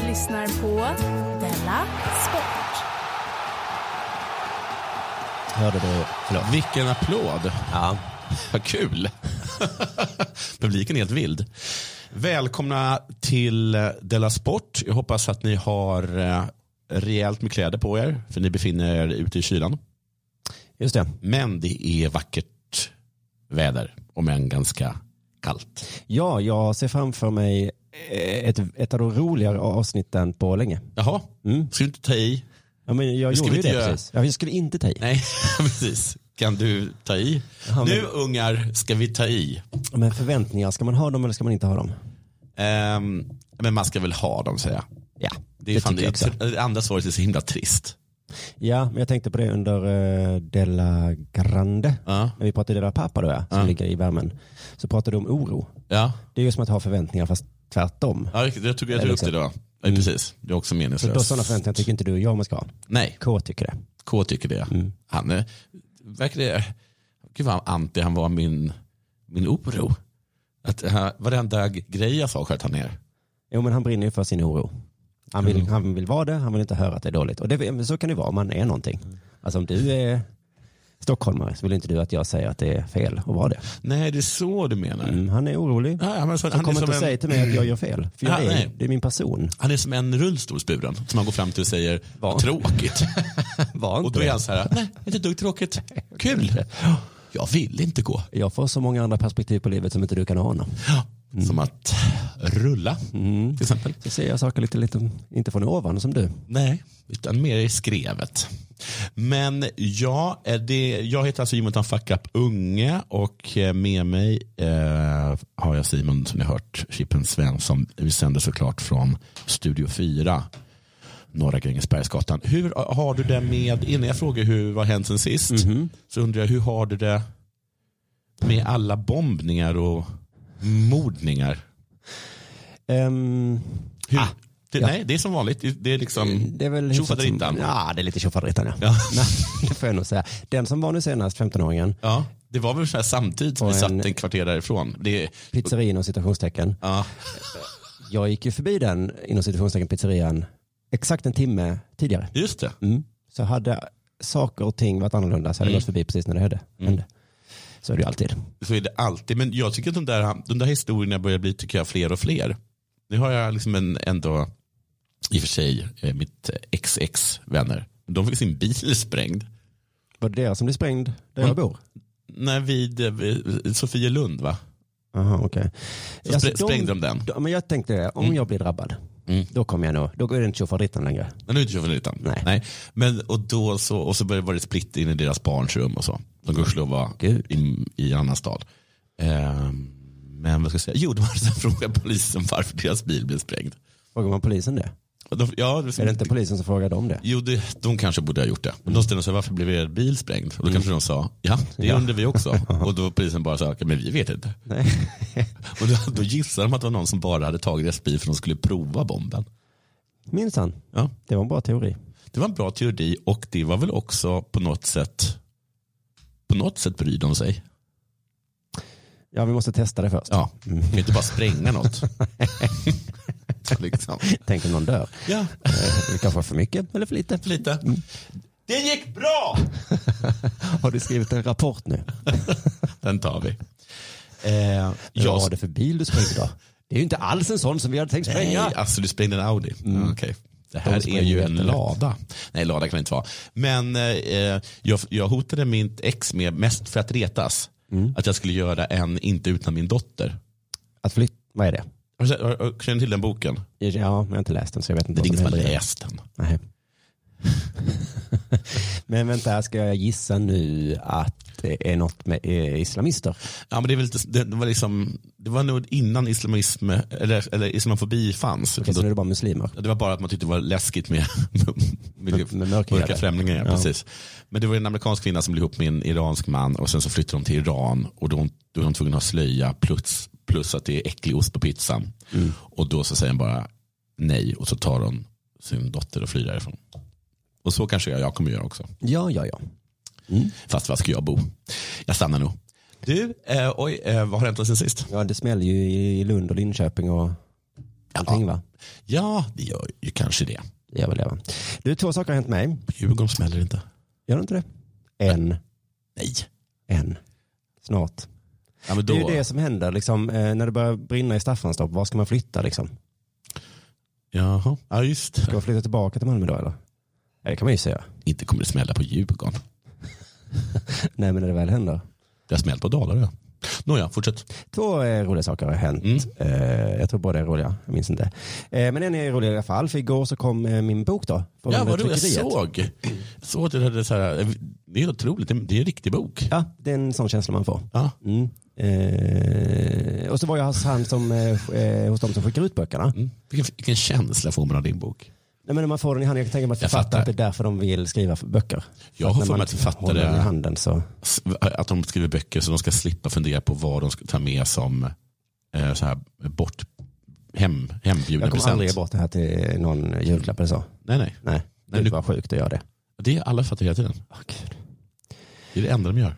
Lyssnar på Della Sport. Hörde du? Förlåt. Vilken applåd. Ja. Vad kul. Publiken är helt vild. Välkomna till Della Sport. Jag hoppas att ni har eh, rejält med kläder på er, för ni befinner er ute i kylan. Just det. Men det är vackert väder, om än ganska kallt. Ja, jag ser framför mig ett, ett av de roligare avsnitten på länge. Jaha, Mm. ska du inte ta i? Ja, men jag Det gjorde ju inte det göra. precis. Ja, jag skulle inte ta i. Nej, precis. Kan du ta i? Ja, men- Nu ungar ska vi ta i. Men förväntningar, ska man ha dem eller ska man inte ha dem? Ehm, men man ska väl ha dem säger jag. Ja, Det, är det fan, tycker jag också. det, det andra svaret är så himla trist. Ja, men jag tänkte på det under uh, Della Grande. Ja. När vi pratade Della Pappa då, ja, som Ja. ligger i värmen. Så pratade du om oro. Ja, Det är ju som att ha förväntningar fast tvärtom. ja jag tog, jag tog upp liksom- det då. Ja, precis, det är också Så då meningslöst. sådana förväntningar tycker inte du och jag man ska ha. Nej, K tycker det. K tycker det. Mm. Han är, verkar det, gud vad anti han var min, min oro. Att uh, varenda grej jag sa sköt han ner. Jo, men han brinner ju för sin oro. Han vill, han vill vara det, han vill inte höra att det är dåligt. Och det, så kan det vara om man är någonting. Alltså om du är stockholmare så vill inte du att jag säger att det är fel att vara det. Nej, det är så du menar. Mm, han är orolig. Ja, men så, Han han, kommer inte en, säga till mig att jag gör fel. För jag Ja, är, det är min person. han är som en rullstolsburen som man går fram till och säger, Var. tråkigt. Var och inte då är han så här, nej, inte dugg tråkigt. Kul. Jag vill inte gå. Jag får så många andra perspektiv på livet som inte du kan ana. Som att rulla, Mm. till exempel. Så ser jag saker lite, lite, inte från ovan som du. Nej, utan mer i skrevet. Men ja, eh, det, jag heter alltså Jonathan Fuck Up Unge och eh, med mig eh, har jag Simon som ni hört, Chippen Svensson. Vi sänder såklart från Studio 4, Norra Grängesbergsgatan. Hur har du det med, innan jag frågar hur, vad har hänt sen sist, Mhm. så undrar jag hur har du det med alla bombningar och mordningar? Ehm, Hur, Ah, det, ja. Nej, det är som vanligt. Det- är liksom det är väl hyfsat som- tjofaderittan. Ja, det är lite tjofaderittan ja. Ja. Nej, det får jag nog säga. Den som var nu senast, 15-åringen, Ja, det var väl så här samtidigt som vi satt en kvarter därifrån. Det, pizzeria inom citationstecken. ja, Jag gick ju förbi den inom citationstecken pizzerian exakt en timme tidigare. just det. Mm. Så hade saker och ting varit annorlunda så hade jag Mm. gått förbi precis när det hände. hände. Så är det ju alltid. Så är det alltid. Men jag tycker att de där, de där historierna börjar bli tycker jag, fler och fler. Nu har jag liksom en, ändå, i och för sig, eh, mitt XX-vänner. De fick sin bil sprängd. Var det deras som blev sprängd där Mm. jag bor? Nej, vid, eh, vid Sofielund va? Aha, okej. Så sprä- sprängde de den. de- Men jag tänkte det, om Mm. jag blir drabbad, Mm. då kommer jag nog, då går det inte tjofaderittan längre. Men nu är det inte tjofaderittan. Nej. Nej. Men, och, då så, och så började det splitt in i deras barns rum och så. De gudskelov var i, i en annan stad. Ehm, men vad ska jag säga? Jo, de hade så här frågat polisen varför deras bil blev sprängd. Frågar man polisen det? De, ja, det, Är det inte polisen som frågar dem det? Jo, det, de kanske borde ha gjort det. Men de ställde sig varför blev er bil sprängd? Och då kanske de sa, ja, det Ja. undrar vi också. Och då polisen bara sa, men vi vet inte. Nej. Och då, då gissade de att det var någon som bara hade tagit deras bil för att de skulle prova bomben. Minsann, Ja, det var en bra teori. det var en bra teori och det var väl också på något sätt, på något sätt bryr de sig. Ja, vi måste testa det först. Ja, vi kan inte bara spränga något. liksom. Tänk om någon dör. Ja, Eh, Det kanske var för mycket eller för lite. lite. Det gick bra! Har du skrivit en rapport nu? Den tar vi. Eh, Vad jag, var det för bil du sprängde då? Det är ju inte alls en sån som vi hade tänkt spränga. Nej, alltså du sprängde en Audi. Ja, okej. Det De här är spränger ju en lada. Nej, lada kan det inte vara. Men eh, jag, jag hotade mitt ex med, mest för att retas, att jag skulle göra en Inte utan min dotter. Att flytta, vad är det? Har du- Känner till den boken? Ja, jag har inte läst den så jag vet inte Det är ingen som har läst den. Nej. Men vänta, ska jag gissa nu att det är något med eh, islamister? Ja, men det, är väl det, det, var liksom, det var nog innan islamism, eller, eller islamofobi fanns. Okej, så är det bara muslimer? Det var bara att man tyckte det var läskigt med, med, med mörkhyade. mörka främlingar. Ja. Precis. Men det var en amerikansk kvinna som blev ihop med en iransk man och sen så flyttade de till Iran och då, då är de tvungna att ha slöja plus, plus att det är äcklig ost på pizzan. Mm. Och då så säger han bara nej och så tar hon sin dotter och flyr därifrån. Och så kanske jag, jag kommer göra också. Ja, ja, ja. Fast var ska jag bo? Jag stannar nog. Du, eh, oj, eh, vad har hänt sen sist? Ja, det smäller ju i Lund och Linköping och allting va? Ja, det gör ju kanske det. Det gör väl det va? Du, två saker har hänt mig. Djurgården smäller inte. Gör det inte det? En, Nej. en. Snart. Ja, men Det då, är ju det som händer liksom, eh, när det börjar brinna i Staffanstorp. Var ska man flytta liksom? Jaha, ja just Ska man flytta tillbaka till Malmö då eller? Ja, det kan man ju säga. Inte kommer det smälla på Djurgården. Nej, men när det väl händer. Det har smällt på Dalarö. Nåja, fortsätt. Två eh, roliga saker har hänt. Mm. Eh, jag tror båda är roliga, jag minns inte. Eh, men en är rolig i alla fall, för igår så kom eh, min bok då. Ja, vad roligt. Jag såg. Jag såg att det, hade så här, det är otroligt, det är- det är en riktig bok. Ja, det är en sån känsla man får. Ja. Mm. Eh, och så var jag hos han som, eh, eh, hos de som skickar ut böckerna. Mm. Vilken, vilken känsla får man av din bok? Nej, men när man får den i handen, jag kan tänka mig att författare, fattar. att det är därför de vill skriva böcker. Jag har för mig att författare- i handen så. Att de skriver böcker så de ska slippa fundera på vad de ska ta med som eh, så här, bort, hem, hembjuden Jag kommer present. aldrig ge bort det här till någon julklapp eller så. Nej, nej. Nej, det Nej, är du- bara sjukt att göra det. Det är alla fattar hela tiden. Åh, Gud. Det är det enda de gör.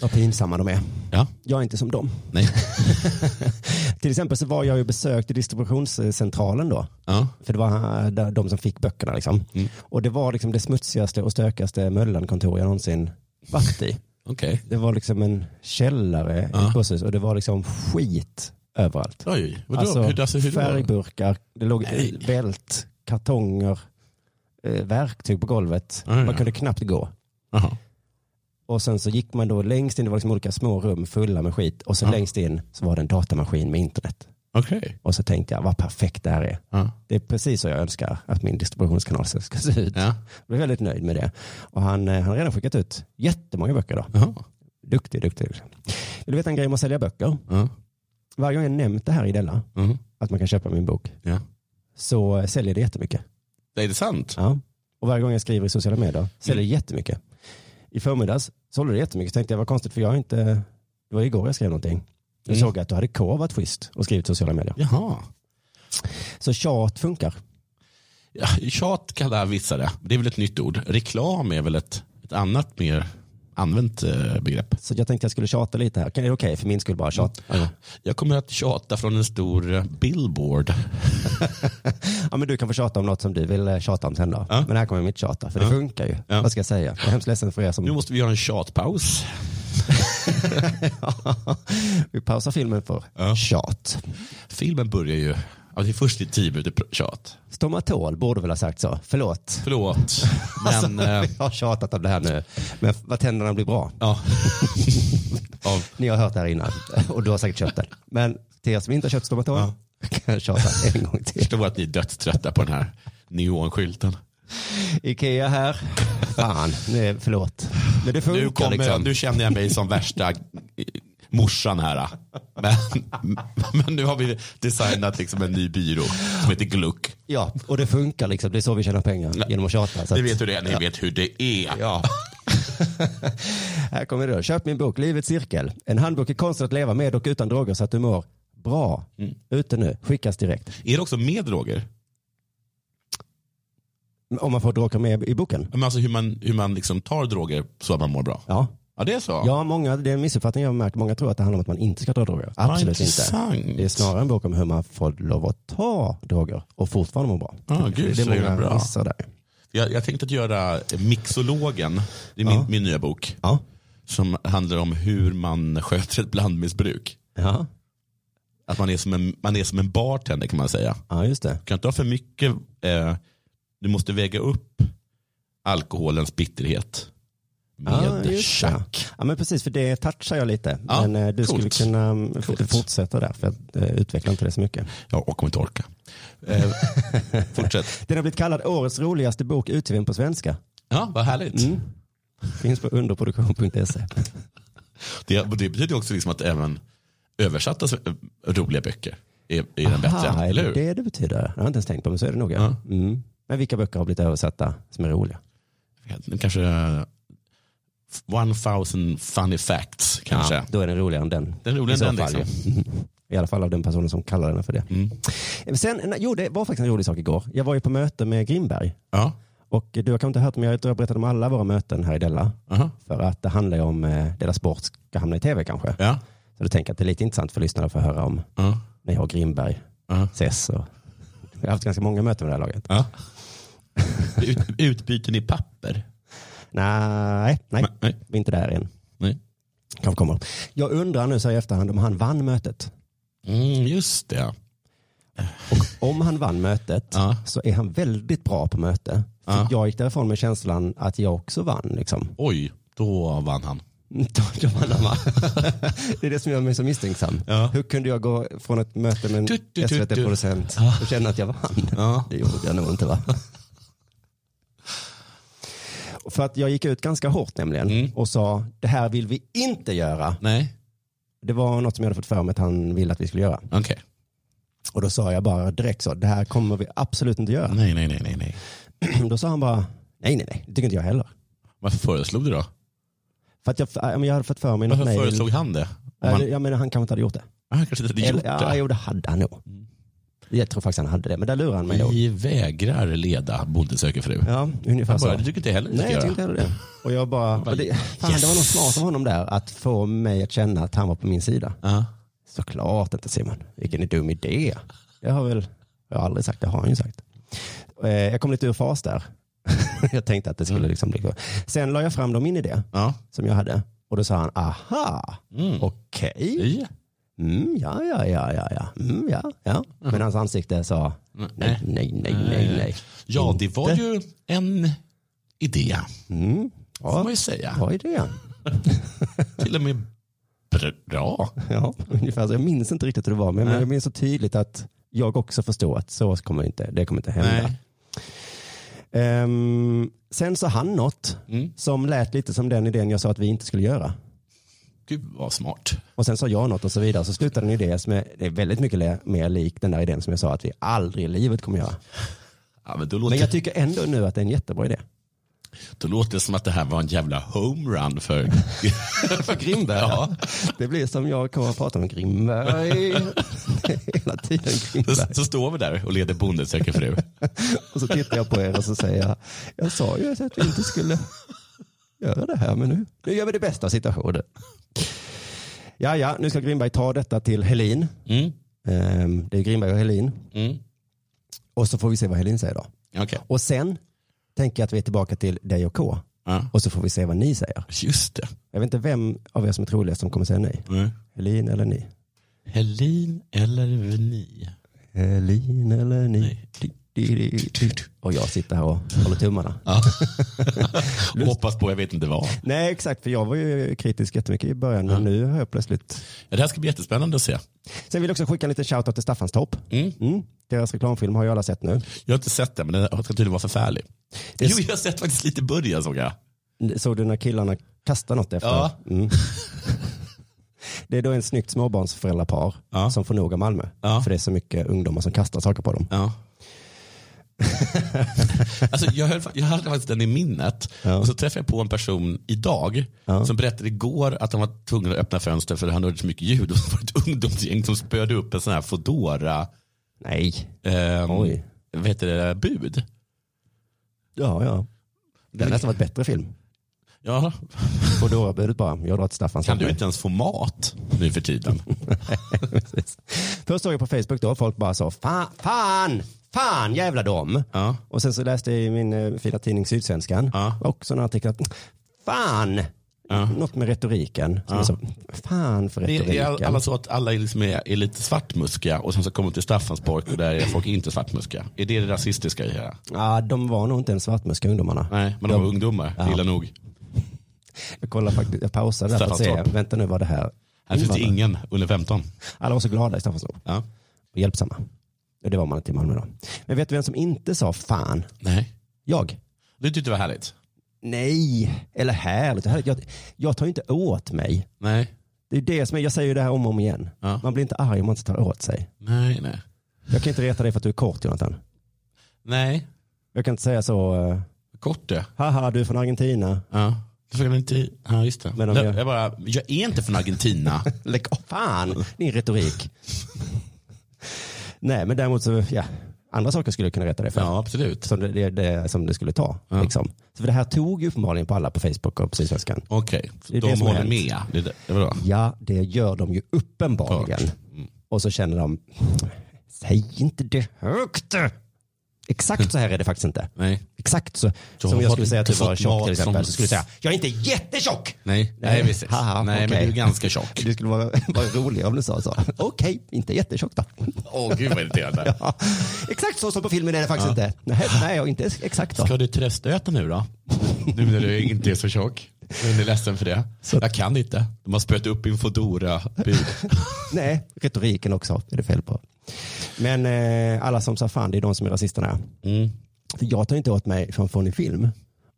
Vad pinsamma de är. Ja. Jag är inte som dem. Nej. Till exempel så var jag ju besökt i distributionscentralen då. Ja. För det var eh, de som fick böckerna liksom. Mm. Och det var liksom det smutsigaste och stökigaste Möllan-kontor jag någonsin varit i. Okej. Det var liksom en källare i Ja. ett posthus och det var liksom skit överallt. Oj, vadå? Alltså, hur, alltså, hur färgburkar, det låg Nej. vält, kartonger, eh, verktyg på golvet. Ja, ja. Man kunde knappt gå. Och sen så gick man då längst in, det var liksom olika små rum fulla med skit. Och så Ja. längst in så var det en datamaskin med internet. Okej. Och så tänkte jag, vad perfekt det här är. Ja. Det är precis så jag önskar att min distributionskanal ska se ut. Ja. Jag blev väldigt nöjd med det. Och han, eh, han har redan skickat ut jättemånga böcker då. Jaha. Duktig, duktig. Vill du veta en grej om att sälja böcker? Ja. Varje gång jag nämnt det här i Della, Mhm. att man kan köpa min bok, Ja. så säljer det jättemycket. Det är det sant? Ja. Och varje gång jag skriver i sociala medier säljer det jättemycket. I förmiddags sålde det jättemycket. Så tänkte jag, vad konstigt för jag har inte, det var igår jag skrev någonting. Jag Mm. såg att du hade K varit schysst och skrivit sociala medier. Jaha. Så tjat funkar. Ja, tjat kallar vissa det. Det är väl ett nytt ord. Reklam är väl ett, ett annat mer använt eh, begrepp. Så jag tänkte jag skulle tjata lite här. Är det okej för min skull bara tjata? Ja. Jag kommer att tjata från en stor eh, billboard. ja men du kan få tjata om något som du vill eh, tjata om sen då. Ja. Men här kommer mitt tjata, för Ja. det funkar ju. Ja. Vad ska jag säga? Jag är hemskt ledsen för er som... Nu måste vi göra en tjatpaus. Vi pausar filmen för Ja. tjat. Filmen börjar ju, ja, det är först i tio minuter tjat. Stomatol borde väl ha sagt så. Förlåt. Förlåt, men Alltså, jag har tjatat om det här nu. Men vad tänderna blir bra. ja. Ni har hört det här innan och du har säkert köpt den. Men till er som inte har köpt stomatol Ja. kan jag tjata en gång till. förstår att ni är dödströtta på den här neonskylten. Ikea här. Fan, nej, förlåt. Men det funkar Nu, kommer, liksom. nu känner jag mig som värsta morsan här. Men, men nu har vi designat liksom en ny byrå som heter Gluck. Ja, och det funkar liksom. Det är så vi tjänar pengar, genom att tjata. Så Ni vet hur det är, ni vet hur det är. Ja. här kommer det då. Köp min bok Livets cirkel. En handbok i konsten att leva med och utan droger så att du mår bra. Mm. Ute nu, skickas direkt. Är det också med droger? Om man får droger med i boken? Men alltså hur man, hur man liksom tar droger så att man mår bra. Ja, Ja, det är så? Ja, många, det är en missuppfattning jag har märkt. Många tror att det handlar om att man inte ska ta droger. Absolut inte. intressant. Det är snarare en bok om hur man får lov att ta droger och fortfarande må bra. Ah, gud, det är många bra. missar där. Jag, jag tänkte att göra Mixologen, det är min, Ja. min nya bok, Ja. som handlar om hur man sköter ett blandmissbruk. Ja. Att man är som en, man är som en bartender kan man säga. ja, just det. Du kan inte ha för mycket, eh, du måste väga upp alkoholens bitterhet med Ja, just det. tjack. Ja, men precis, för det touchar jag lite. Ja, men eh, du skulle coolt. kunna mm, f- Coolt. fortsätta där, för jag eh, utvecklar inte det så mycket. Ja, och kommer inte orka. Eh, fortsätt. Den har blivit kallad årets roligaste bok utgiven på svenska. Ja, vad härligt. Mm. Finns på underproduktion.se. Det, det betyder också liksom att även översatta eh, roliga böcker är, är den bättre. Aha, är det det det betyder? Det har jag inte ens tänkt på, men så är det nog. Ja. Ja. Mm. Men vilka böcker har blivit översatta som är roliga? Kanske eh, 1000 funny facts kanske. Ja, då är den roligare än den. Den roligare I än den, fall, liksom. I alla fall av den personen som kallar den för det. Mm. Sen, jo, det var faktiskt en rolig sak igår. Jag var ju på möte med Grimberg. Ja. Och du har kanske inte hört, men jag tror jag berättade om alla våra möten här i Della. Aha. För att det handlar ju om eh, Della Sport ska hamna i tv kanske. Ja. Så då tänker att det är lite intressant för lyssnarna att få höra om Ja. när jag och Grimberg Ja. ses. Och... Vi har haft ganska många möten med det här laget. Ut, utbyten i papper? Nej, nej, Nej. vi är inte där än. Nej. Kanske kommer. Jag undrar nu så i efterhand om han vann mötet. Mm, just det. Och om han vann mötet Ja. så är han väldigt bra på möte. För Ja. Jag gick därifrån med känslan att jag också vann. Liksom. Oj, då vann han. Då, vann han va? Det är det som gör mig så misstänksam. Ja. Hur kunde jag gå från ett möte med en Du, du, du, SVT-producent och känna att jag vann? Det gjorde jag nog inte va? För att jag gick ut ganska hårt nämligen Mm. och sa det här vill vi inte göra. Nej, Det var något som jag hade fått för mig att han ville att vi skulle göra. okej. Och då sa jag bara direkt så, det här kommer vi absolut inte göra. Nej, nej, nej, nej, nej. Då sa han bara, nej nej nej, det tycker inte jag heller. Varför föreslog du då? För att jag, jag hade fått för mig något Varför mejl. föreslog han det? Han, Jag menar han kanske inte hade gjort det. han kanske inte hade gjort Eller, ja, det. jo det hade han nog. Jag tror faktiskt han hade det, men där lurade han mig. Vi vägrar leda Bonde söker fru. Ja, ungefär bara, så. det tycker inte jag heller Nej, jag tyckte heller det. Och jag bara, bara, och det, fan, yes. det var något smart av honom där, att få mig att känna att han var på min sida. Ja. Såklart inte Simon, vilken dum idé. Jag har väl, jag har aldrig sagt, det har han ju sagt. Eh, Jag kom lite ur fas där. jag tänkte att det skulle liksom bli Sen la jag fram då min idé Ja. som jag hade och då sa han, aha, Mm. okej. Ja. Mm, ja, ja, ja, ja, ja. Mm, ja, ja. Men hans ansikte sa, nej, nej, nej, nej, nej. ja, det var Inte. ju en idé, Mm, får man ja, ju säga. vad är det? Till och med bra. Ja, ungefär så. Jag minns inte riktigt hur det var, men Nej. jag minns så tydligt att jag också förstår att så kommer inte, det kommer inte hända. Nej. Ehm, sen sa han något Mm. som lät lite som den idén jag sa att vi inte skulle göra. Gud vad smart. Och sen sa jag något och så vidare. Så slutade en idé som är, det är väldigt mycket mer lik den där idén som jag sa att vi aldrig i livet kommer göra. Ja, men låter, Men jag tycker ändå nu att det är en jättebra idé. då låter det som att det här var en jävla homerun för, För Grimberg. Ja. Det blir som jag kommer att prata om Grimberg. Hela tiden Grimberg. så, så står vi där och leder Bonde söker fru. Och så tittar jag på er och så säger jag, jag sa ju att vi inte skulle göra det här, men nu, nu gör vi det bästa av situationen. Ja, ja, nu ska Grimberg ta detta till Helin. Mm. Ehm, Det är Grimberg och Helin. Mm. Och så får vi se vad Helin säger då. Okej. Och sen tänker jag att vi är tillbaka till dig och K. Ja. Och så får vi se vad ni säger. Just det. Jag vet inte vem av er som är troligast som kommer säga nej. Mm. Helin eller ni? Helin eller ni? Helin eller ni? Nej. Och jag sitter här och håller tummarna. Ja. och hoppas på jag vet inte vad. Nej, exakt, för jag var ju kritisk jättemycket i början, men nu har jag plötsligt... Ja, det här ska bli jättespännande att se. Sen vill jag också skicka en liten shoutout till Staffanstorp. Mm. Mm. Deras reklamfilm har ju alla sett nu. Jag har inte sett den, men den ska tydligen vara förfärlig. Det Jo, jag har sett faktiskt lite början såg jag. Såg du när killarna kastar något efter? Ja. Mm. Det är då en snyggt småbarnsföräldrapar Ja. som får nog av Malmö. Ja. För det är så mycket ungdomar som kastar saker på dem. Ja. alltså, jag, höll, jag hade faktiskt den i minnet. Ja. Och så träffade jag på en person idag Ja. som berättade igår att han var tvungen att öppna fönster för han hörde så mycket ljud. Och så var det ett ungdomsgäng som spöade upp en sån här Foodora Nej. ehm, Oj. vad heter det, bud. Ja, ja. Det har nästan varit bättre film. Ja, Foodora-budet bara, jag drar till Staffan. kan du inte ens få mat nu för tiden? Först såg jag på Facebook då, folk bara sa fan, fan, fan jävla dom. Ja. Och sen så läste jag i min eh, fina tidning Sydsvenskan Ja. också en artikel att fan, Ja. något med retoriken. Som Ja. så, fan för Det är, retoriken. alla så att alla är, liksom är, är lite svartmuskiga och sen så kommer de till Staffansborg och där är folk inte svartmuskiga. Är det det rasistiska i det här? Ja, de var nog inte ens svartmuska ungdomarna. Nej, men de var ungdomar. Ja. Illa nog. Jag kollade faktiskt, jag pausade där för att se, vänta nu var det här. Här finns det ingen under 15. Alla var så glada i Staffanstorp Ja. och hjälpsamma. Och det var man inte i Malmö då. Men vet du vem som inte sa fan? Nej. Jag. Du tyckte det var härligt? Nej, eller härligt. härligt. Jag, jag tar inte åt mig. Nej. Det är det som är, jag säger ju det här om och om igen. Ja. Man blir inte arg om man inte tar åt sig. Nej, nej. Jag kan inte reta dig för att du är kort Jonathan. Nej. Jag kan inte säga så, uh, Kort det. haha du är från Argentina. Ja. Du får inte... Ja, just det. Men jag... jag- Jag, bara, jag är inte från Argentina. Lägg av, fan, din retorik. Nej men däremot så, ja, andra saker skulle jag kunna rätta dig för. ja, absolut. Som det, det, det, som det skulle ta. Ja. Liksom. Så för det här tog ju uppenbarligen på alla på Facebook och på Sydsvenskan. Okej, Det är de det håller med. Det, det, det var. Ja, det gör de ju uppenbarligen. Mm. Och så känner de, säg inte det högt. Exakt så här är det faktiskt inte. Nej. Exakt så. Så som jag skulle du säga att du var tjock till exempel. Så skulle jag säga, jag är inte jättetjock. Nej, nej, precis. Haha, nej men okej. du är ganska tjock. Det skulle vara, vara roligt om du sa så. Okej, inte jättetjock då. Åh, gud vad irriterande. Ja, exakt så som på filmen är det faktiskt inte. Nej, nej, jag inte exakt då. Ska du tröstöta nu då? Nu när du inte är så tjock. Jag är ledsen för det. Jag kan inte. De har spöat upp min Foodora-bud. Nej, retoriken också är det fel på. Men eh, alla som sa fan, det är de som är rasisterna. Mm. För jag tar inte åt mig från Fonny Film.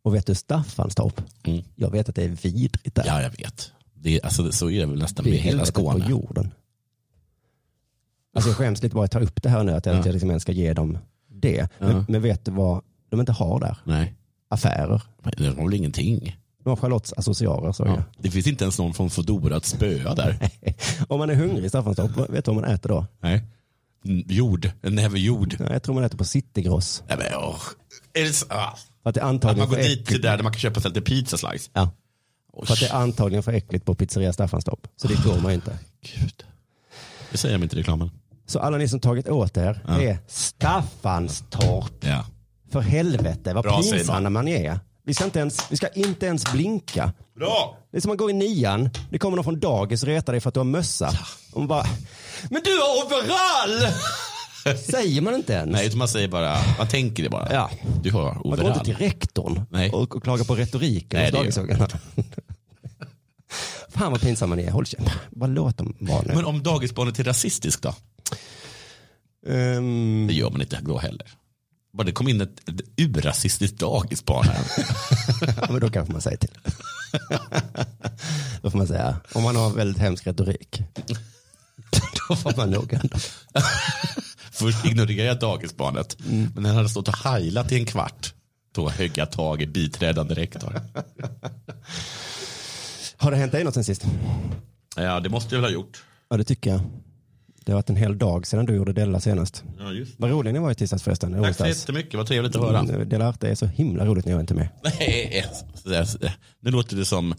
Och vet du Staffanstorp? Mm. Jag vet att det är vidrigt där. Ja, jag vet. Det är, alltså, så är det väl nästan med hela helvetet på Skåne. jorden. Alltså jag skäms lite bara att ta upp det här nu, att jag, Ja. jag liksom ens ska ge dem det. Men, Ja. men vet du vad de inte har där? Nej, Affärer. men det har väl ingenting. De har Charlottes såg Ja. Det finns inte ens någon från Foodora att spöa där. Om man är hungrig i Staffanstorp, vet du vad man äter då? Nej. Jord, en näve jord. Ja, Jag tror man äter på Citygross. Nej, men, åh. Är det så? Ah. Att det är Att antagligen man går dit till där, där man kan köpa sig lite pizza slice. Ja, Oj, för att det är antagligen för äckligt på pizzeria Staffanstorp. Så det går man inte. Gud. Det säger de inte i reklamen. Så alla ni som tagit åt er Ja. är Staffanstorp. Ja. För helvete vad Bra, pinsamma man är. Vi ska, inte ens, vi ska inte ens blinka. Bra! Det är som att gå i nian. Det kommer någon från dagis och retar dig för att du har mössa. Och man bara, men du har overall! Säger man inte ens. Nej, utan man säger bara, man tänker det bara. Ja. Du har man går overall. inte till rektorn Nej. och, och klagar på retoriken hos. Fan vad pinsamma ni är. Håll käften. Bara låt dem vara nu. Men om dagisbarnet är rasistiskt då? Ehm, Det gör man inte då heller. Bara det kom in ett, ett urrasistiskt dagisbarn här. Ja, men då kanske man säger till. då får man säga, om man har väldigt hemsk retorik. då får man nog ändå. Först ignorerade jag dagisbarnet, Mm. men han hade stått och heilat i en kvart, då högg jag tag i biträdande rektor. Har det hänt dig något sen sist? Ja, det måste jag väl ha gjort. Ja, det tycker jag. Det har varit en hel dag sedan du gjorde Della senast. Ja, just. Vad rolig ni var i tisdags förresten. Tack så jättemycket, vad trevligt att höra. Mm, Della Arte är så himla roligt när jag inte är med. Nej, nu låter det som,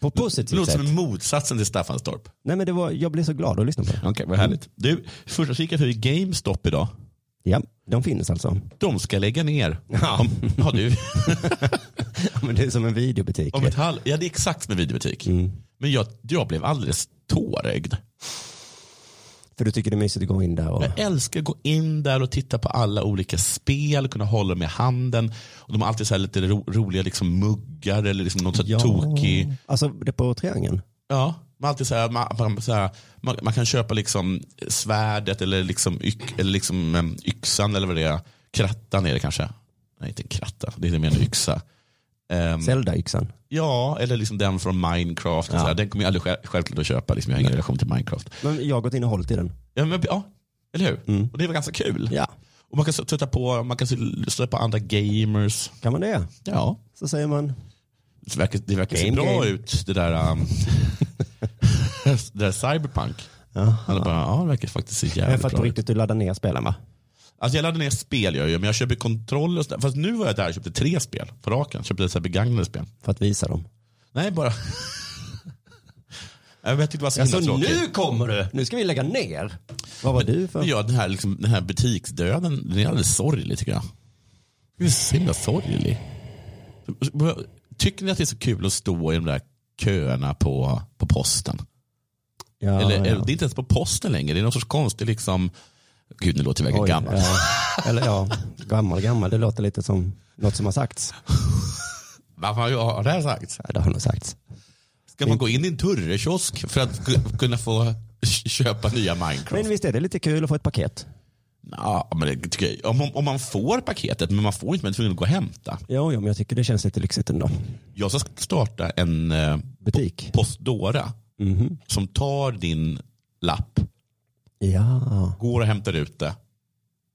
På det positivt låter sätt. som motsatsen till Staffanstorp. Nej, men det var, jag blev så glad att lyssna på det. Okej, vad härligt. Du, första kikade förbi GameStop idag. Ja, de finns alltså. De ska lägga ner. Ja. Om, ja, du, Men det är som en videobutik. om ett halv, ja, det är exakt som en videobutik. Mm. Men jag, jag blev alldeles tårögd. För du tycker det är mysigt att gå in där och... Jag älskar att gå in där och titta på alla olika spel, kunna hålla dem i handen. Och de har alltid så lite ro, roliga liksom muggar eller liksom något så här tokig. Alltså det på Triangeln? Ja, man, alltid så här, man, så här, man, man kan köpa liksom svärdet eller, liksom yx, eller liksom, em, yxan eller vad det är. Krattan är det kanske. Nej, inte en kratta. Det är mer en yxa. Ehm, Zelda-yxan? ja, eller liksom den från Minecraft. Ja. Den kommer jag aldrig själv, självklart att köpa. Liksom, jag har ingen relation till Minecraft. Men jag har gått in och hållit i den. Ja, men, ja eller hur? Mm. Och det var ganska kul. Ja, Och man kan stöta på, man kan stöta på andra gamers. kan man det? Ja, Så säger man, det verkar, det verkar se Game, bra game. ut det där, um, det där cyberpunk. Bara, ja, det verkar faktiskt se men jävligt för att på bra ut. riktigt du laddar ner spelen va? Alltså jag laddar ner spel jag gör, men jag köper kontroller och sådär. Fast nu var jag där och köpte tre spel på raken. Köpte så begagnade spel. För att visa dem. Nej, bara... Jag tyckte det var så himla Alltså tråkigt. nu kommer du! Nu ska vi lägga ner. Vad var du för? Ja, den här, liksom, den här butiksdöden, den är alldeles sorglig tycker jag. Den är så himla sorglig. Tycker ni att det är så kul att stå i de där köerna på, på posten? Ja, Eller, ja. Det är inte ens på posten längre, det är någon sorts konstig liksom, gud nu låter jag verkligen gammal. Ja. Eller ja, gammal gammal. Det låter lite som något som har sagts. Varför har det här sagt? Ja, det har nog sagts. Ska man gå in i en Turrekiosk för att ku- kunna få köpa nya Minecraft? Men visst är det lite kul att få ett paket? Ja, men det tycker jag, om, om man får paketet, men man får inte, man är tvungen att gå och hämta. Jo, jo, men jag tycker det känns lite lyxigt ändå. Jag ska starta en eh, Butik? Postdora Mhm. som tar din lapp, Ja, går och hämtar ut det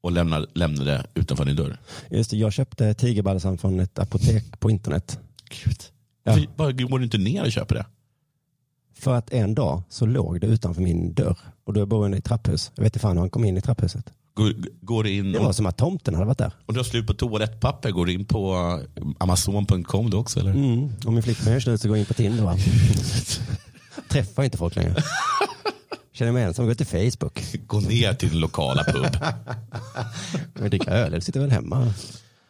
och lämnar, lämnar det utanför din dörr. just det. Jag köpte tigerbalsam från ett apotek på internet. Gud. Ja. Bara går du inte ner och köper det? För att en dag så låg det utanför min dörr. Och då bor jag i trapphus. Jag vet inte fan hur han kom in i trapphuset. Går, går in Det och, var som att tomten hade varit där. och du har slut på toalettpapper, går du in på eh, amazon.com då också eller? Mm. Om min flickvän gör slut så går jag in på Tinder? Träffar inte folk längre. Känner mig ensam, går till Facebook. Gå ner till den lokala pub. Jag dricker öl, eller sitter väl hemma.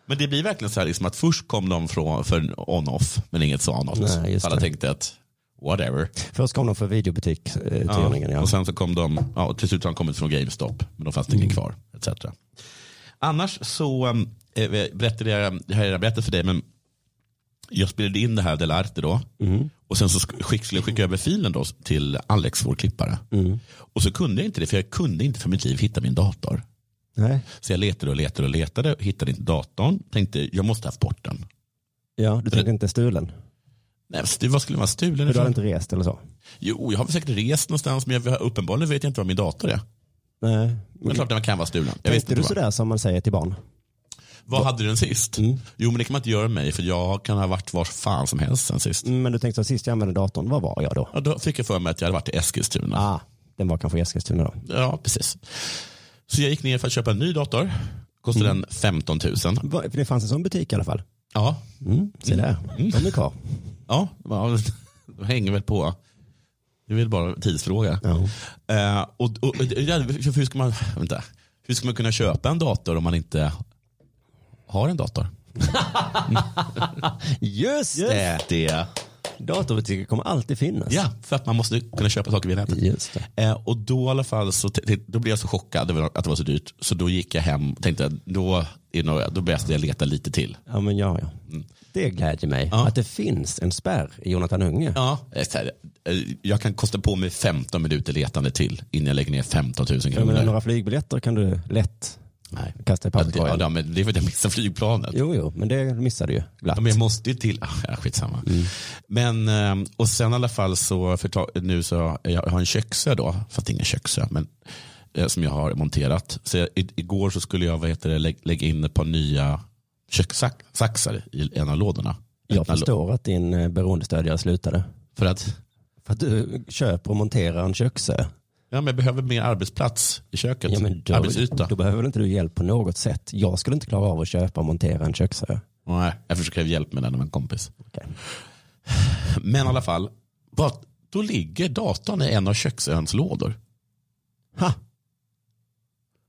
Men det blir verkligen så här liksom att först kom de från, för on-off, men inget sa något. Nej, just Alla det. tänkte att whatever. Först kom de för videobutik-turningen. Ja, Och sen så kom de, ja, till slut har de kommit från GameStop, men då fanns det Mm. ingen kvar. Etc. Annars så äh, berättade jag, här har jag berättat för dig, men jag spelade in det här Del Arte då. Mm. Och sen så sk- skick, skulle jag skicka över filen då till Alex, vår klippare. Mm. Och så kunde jag inte det, för jag kunde inte för mitt liv hitta min dator. Nej. Så jag letade och letade och letade, hittade inte datorn. Tänkte, jag måste ha haft bort den. Ja, du tänkte inte stulen? Nej, vad skulle man stulen För du hade inte rest eller så? Jo, jag har säkert rest någonstans, men jag, uppenbarligen vet jag inte var min dator är. Nej. Men klart den kan vara stulen. Jag Tänkte du sådär som man säger till barn? Vad hade du den sist? Mm. Jo, men det kan man inte göra med mig, för jag kan ha varit var fan som helst sen sist. Mm, Men du tänkte så sist jag använde datorn, vad var jag då? Ja, då fick jag för mig att jag hade varit i Eskilstuna. Ah, den var kanske i Eskilstuna då. Ja, precis. Så jag gick ner för att köpa en ny dator. Kostade Mm. den 15 000. Va- För det fanns en sån butik i alla fall. Ja, Mm, se där, de är kvar. ja, de hänger väl på. Det är väl bara en tidsfråga. Ja. Eh, och, och, hur, ska man, vänta, hur ska man kunna köpa en dator om man inte har en dator? Just det! Det. Datorbutiker kommer alltid finnas. Ja, för att man måste kunna köpa saker via nätet. Just det. Eh, och då i alla fall så då blev jag så chockad över att det var så dyrt. Så då gick jag hem och tänkte då, är då bäst jag leta lite till. Ja, men ja, ja. Det glädjer mig Ja. att det finns en spärr i Jonathan Unge. Ja, eh, eh, jag kan kosta på mig 15 minuter letande till innan jag lägger ner 15 000 Jag kronor. menar, några flygbiljetter kan du lätt Nej. kasta i papperskorgen. ja, men det är för att jag missade flygplanet. Jo, jo, men det missade du ju glatt. Ja, men jag måste ju till, ah, ja, skitsamma. Men, eh, och sen i alla fall så, för nu så, jag har en köksö då, fast ingen köksö, men eh, som jag har monterat. Så jag, igår så skulle jag vad heter det, lä, lägga in ett par nya kökssaxar i en av lådorna. Jag förstår att din eh, beroendestödjare slutade. För att För att du köper och monterar en köksö. Ja, men jag behöver mer arbetsplats i köket. Ja, men då, Arbetsyta. då behöver inte du hjälp på något sätt. Jag skulle inte klara av att köpa och montera en köksö. Nej, jag försöker hjälp med den av en kompis. Okej. Men i alla fall, bara, då ligger datorn i en av köksöns lådor. Ha!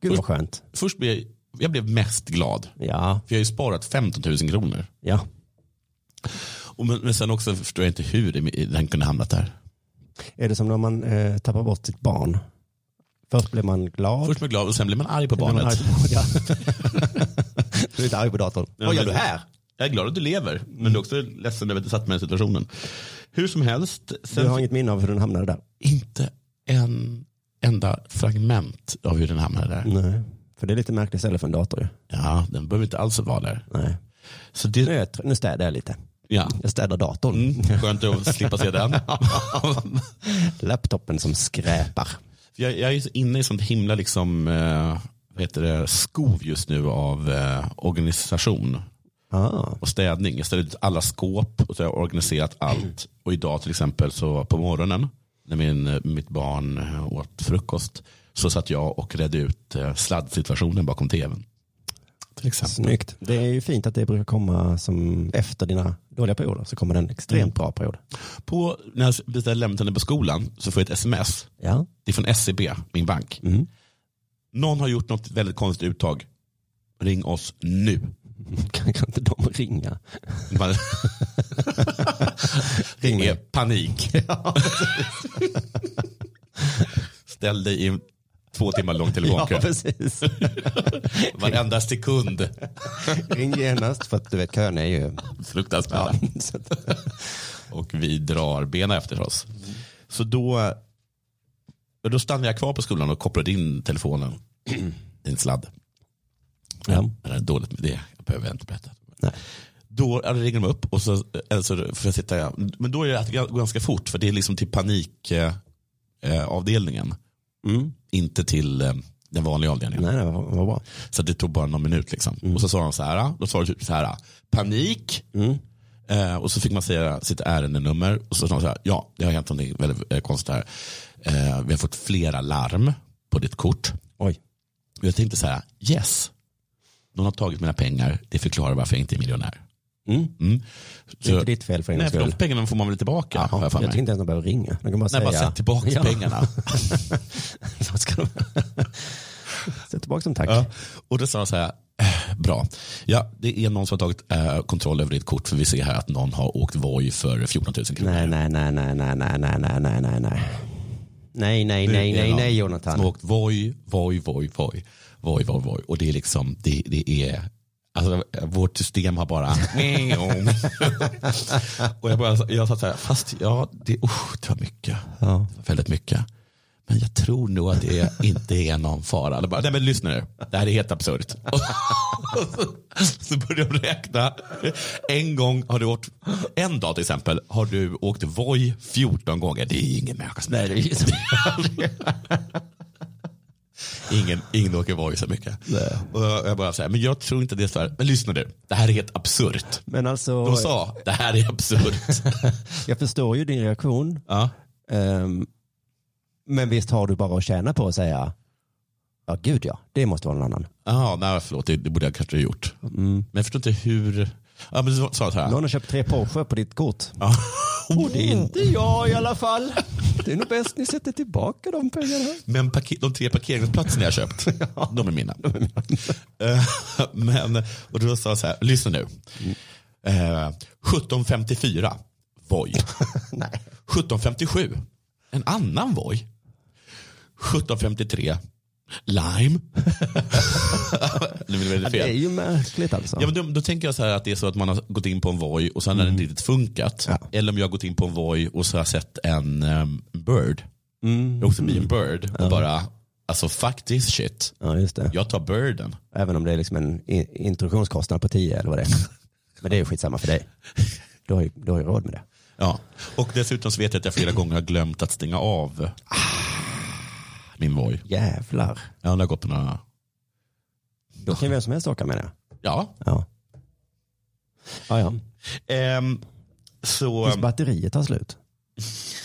Gud vad skönt. Först blev jag, jag blev mest glad. Ja, För jag har ju sparat 15 000 kronor. ja. Och men, men sen också förstår jag inte hur den kunde hamnat där. Är det som när man eh, tappar bort sitt barn? Först blir man glad. Först blev jag glad och sen blev man arg på blir man barnet. arg på- Ja. du är inte arg på datorn. Ja, Vad gör du här? Jag är glad att du lever, men du är också ledsen över att du satt mig i situationen. Hur som helst, sen Du har inget minne av hur den hamnade där? inte en enda fragment av hur den hamnade där. Nej. För det är lite märkligt ställe för en dator. Ja, den behöver inte alls vara där. Nej. Så Nu, är det, jag, tr- nu städar jag lite. Ja. Jag städar datorn. Mm, skönt att slippa se den. Laptopen som skräpar. jag, jag är inne i sånt himla liksom, eh, heter det, skov just nu av eh, organisation Ah. och städning. Jag ställde ut alla skåp och så har jag organiserat allt. Och idag till exempel så på morgonen när min, mitt barn eh, åt frukost så satt jag och redde ut eh, sladdsituationen bakom tvn. Till exempel. Snyggt. Det är ju fint att det brukar komma som efter dina dåliga perioder så kommer det en extremt bra period. På, när jag beställer lämnande på skolan så får jag ett sms. Ja. Det är från SEB, min bank. Mm. Någon har gjort något väldigt konstigt uttag. Ring oss nu. Kan, kan inte de ringa? Man- Ring det är mig. panik. Ställ dig i en två timmar lång Ja, telefonkö. precis. Varenda sekund. Ring genast för att du vet köerna är ju... Fruktansvärda. Ja, Och vi drar benen efter oss. Så då, då stannade jag kvar på skolan och kopplade in telefonen i en sladd. Ja. Det är dåligt med det, jag behöver inte berätta. Nej. Då ja, ringer de upp och så, eller så får jag sitta, men då är det ganska fort för det är liksom till panikavdelningen. Eh. Mm. inte till eh, den vanliga avdelningen. Nej, nej, vad, vad bra. Så det tog bara någon minut. Liksom. Och så sa de så här, då sa de typ så här, panik. Mm. Eh, och så fick man säga sitt ärendenummer. Och så sa de så här, ja det har hänt någonting väldigt eh, konstigt här. Eh, vi har fått flera larm på ditt kort. Oj. Och jag tänkte så här, yes. Någon har tagit mina pengar, det förklarar varför jag inte är miljonär. Mm. Mm. Det är inte ditt fel för en Nej, för de pengarna får man väl tillbaka. har Ja, jag jag tycker inte ens de behöver ringa. De kan bara Nej, säga... bara sätt tillbaka Ja. pengarna. Vad ska de... Sätt tillbaka dem tack. Ja. Och då sa de så här, eh, bra. Ja, det är någon som har tagit eh, kontroll över ditt kort för vi ser här att någon har åkt Voi för 14 000 kronor. Nej, nej, nej, nej, nej, nej, nej, nej, nej, nej, nej. Nej, nej, nej, nej, nej, Som Jonathan. har åkt Voi, Voi, Voi, Voi, Voi, Voi, Voi. Och det är liksom, det, det är, alltså vårt system har bara, och jag bara, jag sa så här, fast ja, det, usch, det var mycket, Ja. väldigt mycket. Men jag tror nog att det inte är någon fara. Det bara, Nej men lyssna nu, det här är helt absurt. Så, började de räkna. En gång har du åkt, en dag till exempel, har du åkt Voi 14 gånger. Det är ingen människa som Nej, det är. Ingen, ingen åker Voi så mycket. Och jag bara så här, men jag tror inte det är så här. Men lyssna nu, det här är helt absurt. Men alltså, De sa, det här är absurt. jag förstår ju din reaktion. ja. Ehm, men visst har du bara att tjäna på att säga, ja gud ja, det måste vara någon annan. Ja, nej förlåt, det, det borde jag kanske ha gjort. Men jag förstår inte hur, ja men så så här. Någon har köpt tre Porsche på ditt kort. Ja. Och det är inte jag i alla fall. Det är nog bäst ni sätter tillbaka de pengarna. Men de tre parkeringsplatserna jag köpt, de är mina. Eh, Men, och då sa jag så här, lyssna nu. Eh, 1754, Voi. Nej. 1757, en annan Voi. 1753, Lime. det blir väldigt Det är fel. ju märkligt alltså. Ja, men då, då tänker jag så här att det är så att man har gått in på en Voi och sen har den inte riktigt funkat. Ja. Eller om jag har gått in på en Voi och så har jag sett en um, Bird. Mm. Jag åkte förbi en Bird och bara, alltså fuck this shit. Ja, just det. Jag tar Birden. Även om det är liksom en introduktionskostnad på 10 eller vad det är. Men det är ju skitsamma för dig. Du har ju, du har ju råd med det. Ja. Och dessutom så vet jag att jag flera gånger har glömt att stänga av min Voi. Jävlar. Ja, jag har gått på några... Då kan vem som helst åka med det. Ja. Ja. Ja, ja. Ehm, så... Tills batteriet tar slut.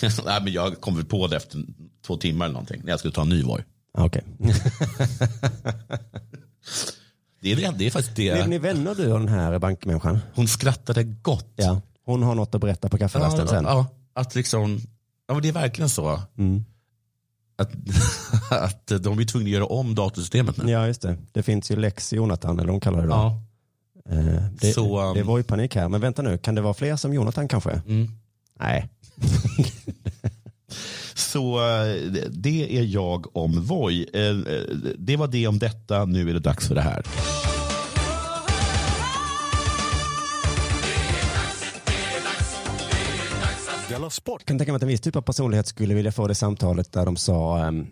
Nej, men jag kom väl på det efter två timmar eller någonting. När jag skulle ta en ny Voi. Okej. Det är, det, det är faktiskt Är det. ni vänner du och den här bankmänniskan? Hon skrattade gott. Ja. Hon har något att berätta på kafferasten sen. ja, att liksom, ja men det är verkligen så. Mm. Att, att de är tvungna att göra om datorsystemet nu. Ja, just det. Det finns ju Lex Jonathan, eller de kallar det då. Ja. Eh, Det, Så, um, det var ju panik här. Men vänta nu, kan det vara fler som Jonathan kanske? Mm. Nej. Så eh, det är jag om Voi. Eh, eh, Det var det om detta, nu är det dags för det här. Jag kan tänka mig att en viss typ av personlighet skulle vilja få det samtalet där de sa ehm,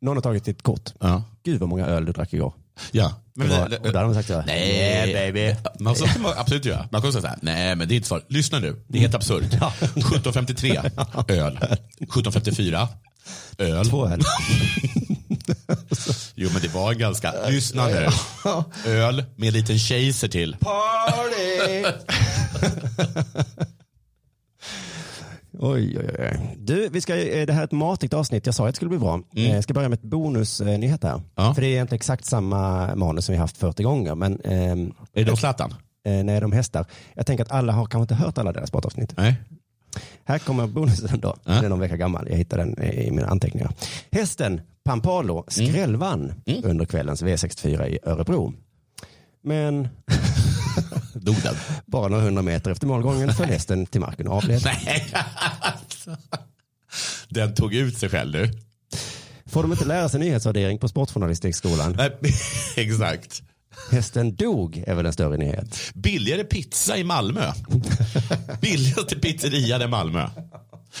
någon har tagit ditt kort. Ja. Gud vad många öl du drack igår. Ja. Det var, och där hade de sagt så här, Nej, "Yeah, baby. Man så kan man absolut göra. Man kan säga så här, nej men det är inte så. Lyssna nu, det är helt absurt. 1753, öl. 1754, öl. Två öl. Jo men det var en ganska, lyssna nu. Öl med en liten chaser till. Party! Oj, oj, oj. Du, vi ska, eh, det här är ett matigt avsnitt. Jag sa att det skulle bli bra. Eh, Jag ska börja med ett bonusnyhet här. Ja. För det är egentligen exakt samma manus som vi haft 40 gånger. Men, ehm, Är det Zlatan? Eh, nej, de hästar. Jag tänker att alla har kanske inte hört alla deras sportavsnitt. Nej. Här kommer bonusen då. Ja. Den är någon vecka gammal. Jag hittade den i mina anteckningar. Hästen Pampalo skrällvann Mm. under kvällens V64 i Örebro. Men Dog den? bara några hundra meter efter målgången föll hästen till marken och avled. Nej. Den tog ut sig själv nu. Får de inte lära sig nyhetsvärdering på Sportjournalistikskolan? Nej, exakt. Hästen dog är väl en större nyhet. Billigare pizza i Malmö. Billigaste pizzerian i Malmö.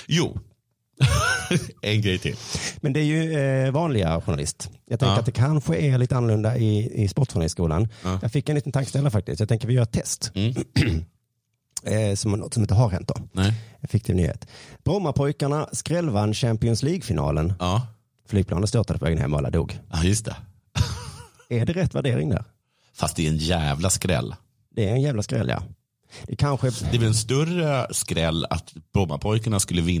Jo. en grej till. Men det är ju eh, vanliga journalist. Jag tänker Ja. att det kanske är lite annorlunda i, i Sportjournalistskolan. Ja. Jag fick en liten tankeställare faktiskt. Jag tänker vi gör ett test. Mm. eh, som något som inte har hänt då. Nej. En fiktiv nyhet. Brommapojkarna skrällvann Champions League-finalen. Ja. Flygplanet störtade på vägen hem och alla dog. ja, just det. Är det rätt värdering där? Fast det är en jävla skräll. Det är en jävla skräll ja. Det kanske... Det är väl en större skräll att Brommapojkarna skulle vinna.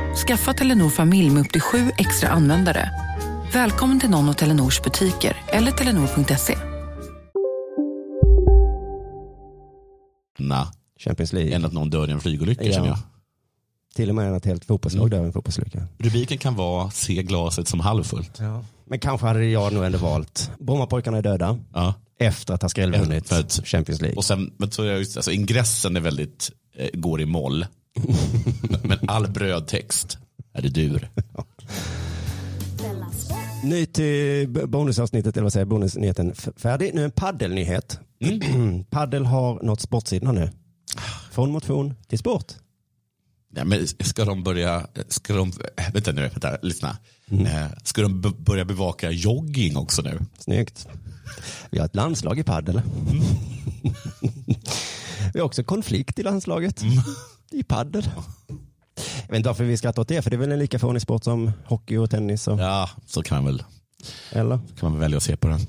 Skaffa Telenor familj med upp till sju extra användare. Välkommen till någon av Telenors butiker eller telenor.se. Champions League. än att någon dör i en flygolycka Ja. känner jag. Till och med att helt fotbollslag dör i en fotbollsolycka. Rubriken kan vara Se glaset som halvfullt. Men kanske hade jag nog ändå valt Brommapojkarna är döda Ja. efter att ha skrällvunnit För att- Champions League. Och sen, men så är just, alltså, ingressen är väldigt, eh, går i moll. men all brödtext är det dur. Ny till bonusavsnittet, eller vad säger bonusnyheten färdig. Nu en paddelnyhet. Paddel har nått sportsidorna nu. Från motion till sport. Nej, men ska de börja, ska de, vänta nu, vänta, lyssna. Eh, Ska de börja bevaka jogging också nu? Snyggt. Vi har ett landslag i paddel. Vi har också konflikt i landslaget. I paddel. Jag vet inte varför vi skrattar åt det, för det är väl en lika fånig sport som hockey och tennis. Och, Ja, så kan man väl, Eller? kan man väl välja att se på den.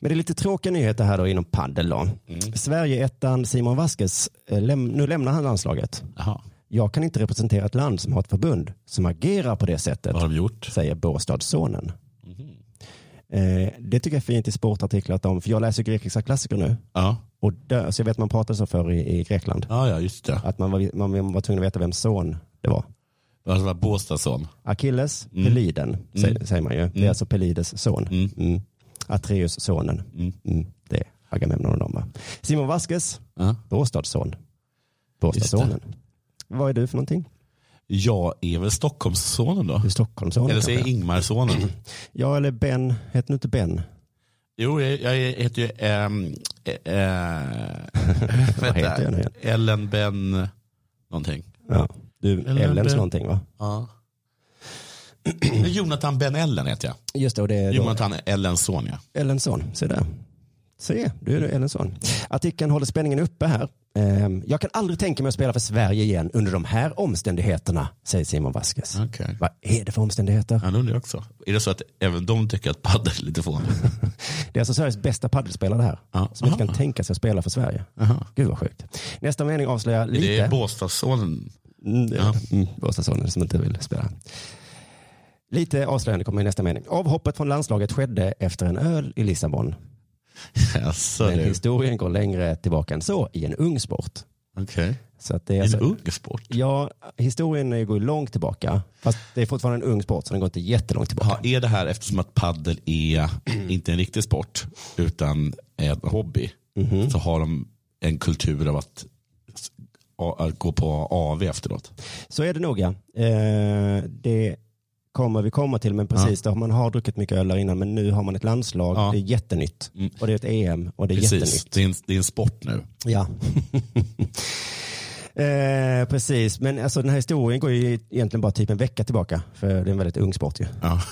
Men det är lite tråkiga nyheter här då inom paddel då. Sverige-ettan Simon Vasquez, eh, läm- nu lämnar han landslaget. Jaha. Jag kan inte representera ett land som har ett förbund som agerar på det sättet, Vad har de gjort? säger Båstadssonen. Eh, det tycker jag är fint i sportartiklar, att de, för jag läser grekiska klassiker nu. Ja, Och där, så jag vet att man pratade så förr i, i Grekland. ja, ja just det. Att man var, man var tvungen att veta vem son det var. Det var Båstadsson. Achilles, Mm. Peliden säger, säger man ju. Det är Mm. alltså Pelides son. Mm. Mm. Atreus sonen. Mm. Mm. Det är Agamemnon och de va? Simon Vasquez, Ja. Båstadsson. Båstadssonen. Vad är du för någonting? Jag är väl Stockholmssonen då? Stockholmssonen Eller så är jag? Ingmarsonen. Ja, eller Ben. Heter du inte Ben? Jo, jag, jag heter ju ähm, äh, Vad heter jag nu igen? Ellen Ben någonting. Ja. Du, Eller Ellens Ben. någonting va? Ja. Jonathan Ben Ellen heter jag. Just det, och det är då Jonathan Ellens son ja. Ellensson. Se där. Se, du är du Ellensson. Artikeln håller spänningen uppe här. Ehm, Jag kan aldrig tänka mig att spela för Sverige igen under de här omständigheterna, säger Simon Vasquez. Okej. Vad är det för omständigheter? Han undrar också. Är det så att även de tycker att padel är lite fånigt? Det är alltså Sveriges bästa paddelspelare det här. Ja. Som inte kan Aha. tänka sig att spela för Sverige. Jaha. Gud vad sjukt. Nästa mening avslöjar lite. Det är Båstadssonen. Mm, Ja. mm, Båstadssonen som inte vill spela. Lite avslöjande kommer i nästa mening. Avhoppet från landslaget skedde efter en öl i Lissabon. Jaså Men du. historien går längre tillbaka än så i en ung sport. Okej. Så att det är En alltså, ung sport. Ja, historien går långt tillbaka. Fast det är fortfarande en ung sport så den går inte jättelångt tillbaka. Ja, är det här eftersom att paddel är inte en riktig sport utan en hobby Mhm. så har de en kultur av att, att gå på AV efteråt. Så är det nog ja. Eh, det kommer vi komma till, men precis, där man har druckit mycket öl där innan, men nu har man ett landslag, Ja. det är jättenytt. Mm. Och det är ett EM och det är Precis, jättenytt. det är, en, det är en sport nu. Ja. eh, precis, men alltså den här historien går ju egentligen bara typ en vecka tillbaka, för det är en väldigt ung sport ju. Ja.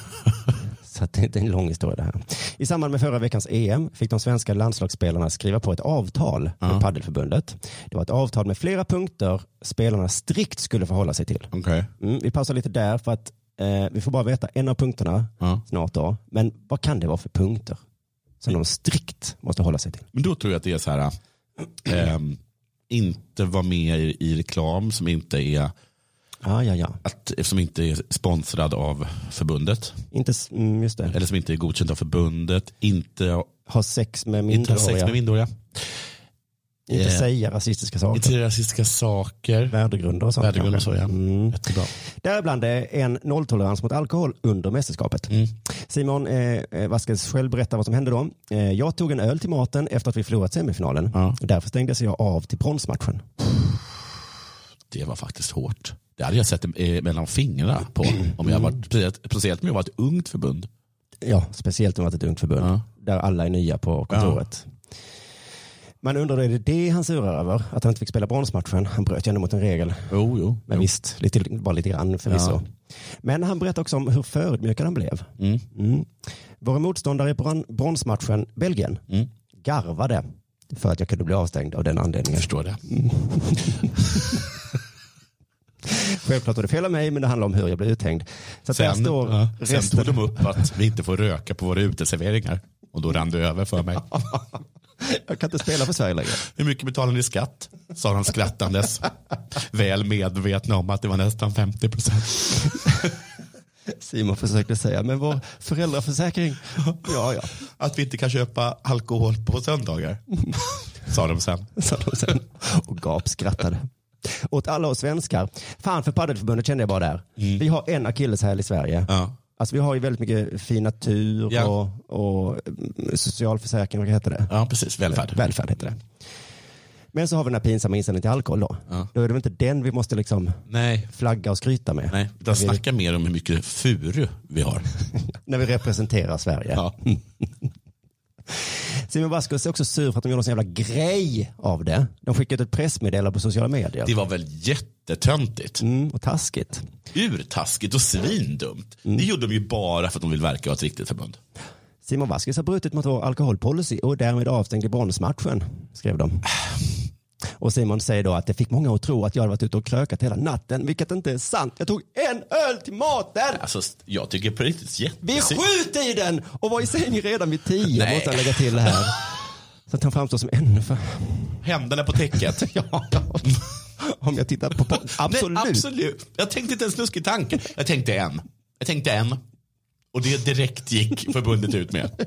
Så det är en lång historia det här. I samband med förra veckans EM fick de svenska landslagsspelarna skriva på ett avtal med Ja. Paddelförbundet. Det var ett avtal med flera punkter spelarna strikt skulle förhålla sig till. Okej. Mm, vi pausar lite där för att eh, vi får bara veta en av punkterna Ja. snart då. Men vad kan det vara för punkter som de strikt måste hålla sig till? Men då tror jag att det är så här, ehm, inte vara med i, i reklam som inte är Ja, ja, ja. att, som inte är sponsrad av förbundet. Inte, mm, just det. Eller som inte är godkänd av förbundet. Inte, Ha sex med inte ha sex minderåriga. med minderåriga. Inte Eh, säga rasistiska saker. Inte rasistiska saker. Värdegrunder och sånt. Värdegrunder och så, ja. Mm. Jättebra. Däribland är en nolltolerans mot alkohol under mästerskapet. Mm. Simon eh, eh, Vasquez själv berättar vad som hände då. Eh, jag tog en öl till maten efter att vi förlorat semifinalen. Ja. Därför stängdes jag av till bronsmatchen. Det var faktiskt hårt. Det hade jag sett eh, mellan fingrarna på. Om jag varit, speciellt, om jag var ett ungt förbund. Ja, speciellt om det var ett ungt förbund. Ja. Där alla är nya på kontoret. Man undrar, är det det han surar över? Att han inte fick spela bronsmatchen? Han bröt ju ändå mot en regel. Jo, jo. Men jo. visst, lite, bara lite grann förvisso. Ja. Men han berättar också om hur förödmjukad han blev. Mm. Mm. Våra motståndare i bron- bronsmatchen, Belgien, Mm. garvade för att jag kunde bli avstängd av den Jag anledningen. förstår det. Självklart var det fel av mig, men det handlar om hur jag blev uthängd. Så Sen, står ja, sen resten. tog de upp att vi inte får röka på våra uteserveringar. Och då rann det över för mig. Jag kan inte spela för Sverige längre. Hur mycket betalar ni i skatt? Sa de skrattandes. Väl medvetna om att det var nästan 50 procent. Simon försökte säga, men vår föräldraförsäkring. Ja, ja, Att vi inte kan köpa alkohol på söndagar. Sa de sen. sa de sen och gapskrattade. Åt alla oss svenskar. Fan för Paddelförbundet kände jag bara där. Vi har en akilleshäl i Sverige. Mm. Ja. Alltså vi har ju väldigt mycket fin natur Ja. och, och mm, socialförsäkring, vad heter det? ja, precis. Välfärd. Välfärd heter det. Men så har vi den här pinsamma inställningen till alkohol då. Ja. Då är det väl inte den vi måste liksom Nej, flagga och skryta med. nej. Utan Vi- snacka mer om hur mycket furu vi har. När vi representerar Sverige. Ja. Simon Vasquez är också sur för att de gjorde en jävla grej av det. De skickade ut ett pressmeddelande på sociala medier. Det var väl jättetöntigt. Mm, och taskigt. Urtaskigt och svindumt. Det gjorde de ju bara för att de vill verka vara ett riktigt förbund. Simon Vasquez har brutit mot vår alkoholpolicy och är därmed avstängd i bronsmatchen, skrev de. Och Simon säger då att det fick många att tro att jag hade varit ute och krökat hela natten, vilket inte är sant. Jag tog en öl till maten! Alltså, jag tycker på riktigt Vid jättesynd. sjutiden och var i säng redan vid tio, Nej. måste jag lägga till det här. Så att han framstår som ännu för... Händerna på täcket. Ja, ja. Om jag tittar på... på absolut. Nej, absolut. Jag tänkte inte en snuskig tanke. Jag tänkte en. Jag tänkte en. Och det direkt gick förbundet ut med.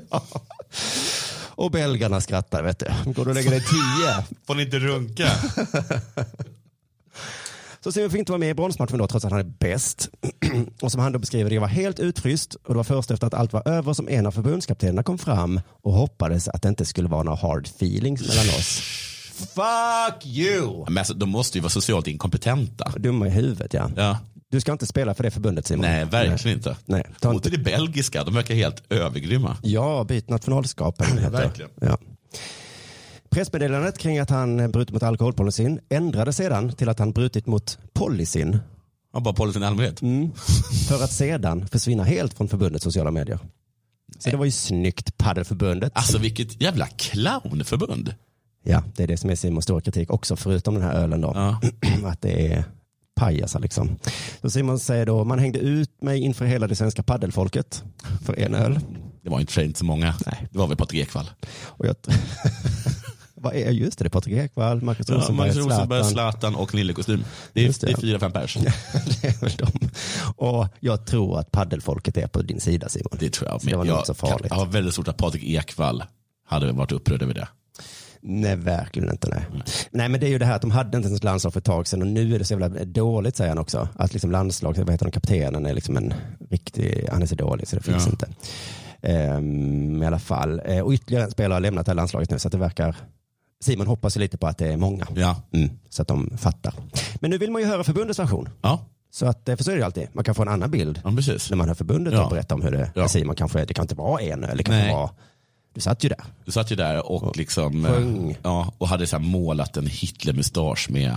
Och belgarna skrattar, vet du. Går du och lägger dig tio? Får ni inte runka? Så Simon fick inte vara med i bronsmatchen då, trots att han är bäst. och som han då beskriver det, jag var helt utfryst och det var först efter att allt var över som en av förbundskaptenerna kom fram och hoppades att det inte skulle vara några hard feelings mellan oss. Fuck you! Men alltså, de måste ju vara socialt inkompetenta. Dumma i huvudet, ja. Ja. Du ska inte spela för det förbundet, Simon. Nej, verkligen inte. Nej, ta Gå inte... det belgiska, de verkar helt övergrymma. Ja, byt nationalskap. Verkligen. Ja. Pressmeddelandet kring att han brutit mot alkoholpolicyn ändrades sedan till att han brutit mot policyn Ja, bara policyn i allmänhet. Mm. för att sedan försvinna helt från förbundets sociala medier. Så det var ju snyggt, paddelförbundet. Alltså vilket jävla clownförbund. Ja, det är det som är Simons stora kritik också, förutom den här ölen då. Ja. Att det är pajasar liksom. Så Simon säger då, man hängde ut mig inför hela det svenska paddelfolket för en öl. Det var inte, inte så många. Nej. Det var väl Patrik Ekwall. Och jag... Vad är just det? det är Patrik Ekwall, Marcus Ja, Rosenberg, Magnus Rosenberg, Zlatan. Zlatan och Lillekostym. Det är, det. det är fyra, fem pers. det är väl de. Och jag tror att paddelfolket är på din sida Simon. Det tror jag. Så det var jag, inte så farligt. jag har väldigt svårt att Patrik Ekwall hade varit upprörd över det. Nej, verkligen inte. Nej. nej, men det är ju det här att de hade inte ens landslag för ett tag sedan och nu är det så jävla dåligt säger han också. Att liksom landslag, vad heter de, kaptenen är liksom en riktig, han är så dålig så det finns Ja. inte. Ehm, I alla fall. Eh, och ytterligare en spelare har lämnat det här landslaget nu så att det verkar, Simon hoppas lite på att det är många. Ja. Mm, så att de fattar. Men nu vill man ju höra förbundets version. Ja. Så att, eh, för så är det ju alltid. Man kan få en annan bild Ja, när man hör förbundet Ja. och berätta om hur det Ja. ja. Simon kanske är. Det kan inte vara en öl, det kan inte Nej. vara... Du satt ju där. Du satt ju där och, liksom, sjöng. eh, ja, och hade så målat en Hitlermustasch med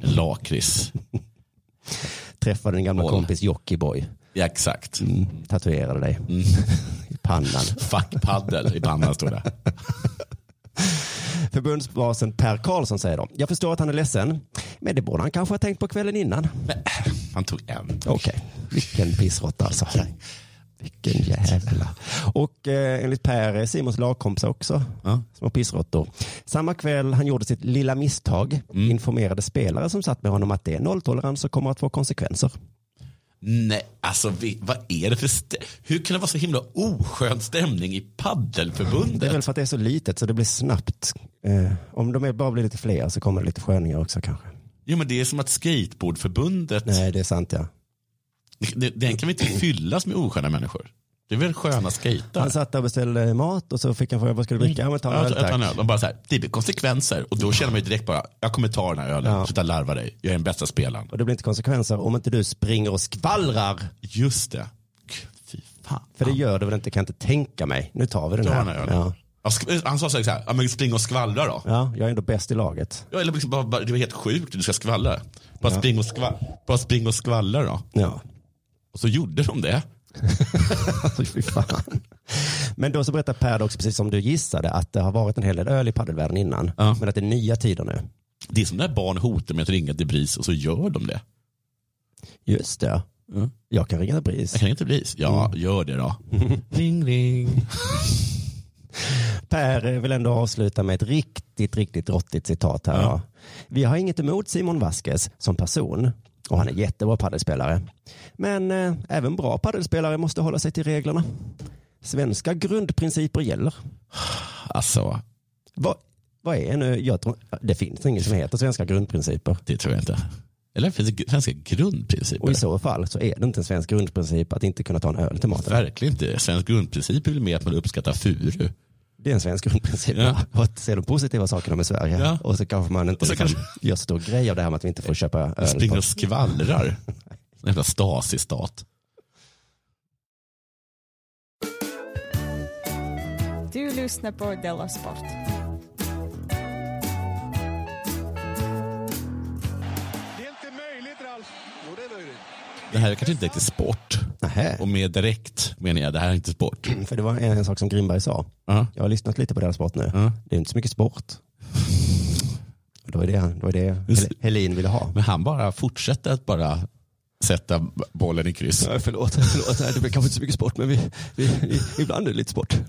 en lakrits. Träffade din gamla Mål. kompis Jockiboi. Ja, exakt. Mm, tatuerade dig Mm. i pannan. Fuck paddel i pannan stod det. Förbundsbasen Per Karlsson säger då. Jag förstår att han är ledsen, men det borde han kanske ha tänkt på kvällen innan. Han tog en. Okej, vilken pissråtta alltså. Vilken jävla. Och eh, enligt Per är Simons lagkompisar också Ja. små pissråttor. Samma kväll han gjorde sitt lilla misstag Mm. informerade spelare som satt med honom att det är nolltolerans och kommer att få konsekvenser. Nej, alltså vi, vad är det för Hur kan det vara så himla oskön stämning i paddelförbundet? Det är väl för att det är så litet så det blir snabbt. Eh, om de bara blir lite fler så kommer det lite sköningar också kanske. Jo, men det är som att skateboardförbundet, Nej, det är sant ja. Den kan vi inte fyllas med osköna människor. Det är väl sköna skejtar? Han satt där och beställde mat och så fick han fråga vad ska du dricka? Ja, men ta en Ja, öl en tack. öl. De bara så här, det blir konsekvenser. Och då känner man ju direkt bara, jag kommer ta den här ölen, Ja. sluta larva dig, jag är den bästa spelaren. Och det blir inte konsekvenser om inte du springer och skvallrar. Just det. Fy fan. För det gör du väl inte, kan jag inte tänka mig. Nu tar vi den här. den. Ja. Ja, sk- Han sa så här, ja, men spring och skvallra då. ja, jag är ändå bäst i laget. Ja, eller liksom bara, bara, det var helt sjukt, du ska skvallra. Bara, spring och skvallra, bara spring och skvallra då. Ja. Och så gjorde de det. Men då så berättar Per också, precis som du gissade, att det har varit en hel del öl i paddelvärlden innan. Ja. Men att det är nya tider nu. Det är som när barn hotar med att ringa till BRIS och så gör de det. Just det. Ja. Jag kan ringa BRIS. Jag kan inte BRIS. Ja, gör det då. ring, ring. Per vill ändå avsluta med ett riktigt, riktigt råttigt citat här. Ja. Vi har inget emot Simon Vasquez som person och han är jättebra paddelspelare. Men eh, även bra paddelspelare måste hålla sig till reglerna. Svenska grundprinciper gäller. Alltså, Vad, vad är nu, jag tror, det finns inget som heter svenska grundprinciper. det tror jag inte. Eller finns det svenska grundprinciper? Och i så fall så är det inte en svensk grundprincip att inte kunna ta en öl till maten. Verkligen inte. Svensk grundprincip är väl mer att man uppskattar furu. Det är en svensk grundprincip. Ja. Att se de positiva sakerna med Sverige. Ja. Och så kanske man inte så liksom kanske- gör så stor grej av det här med att vi inte får köpa öl. springer och skvallrar. En jävla Stasi-stat. Du lyssnar på Della Sport. Det här är kanske inte riktigt sport. Nähä. Och med direkt menar jag, det här är inte sport. För det var en, en sak som Grimberg sa. Ja. Jag har lyssnat lite på deras sport nu. Ja. Det är inte så mycket sport. Det var det, han- det, var det Hel- Helin ville ha. Men han bara fortsätter att bara sätta bollen i kryss. Ja, förlåt, förlåt. Det blir kanske inte så mycket sport, men vi, vi, vi, ibland är det lite sport.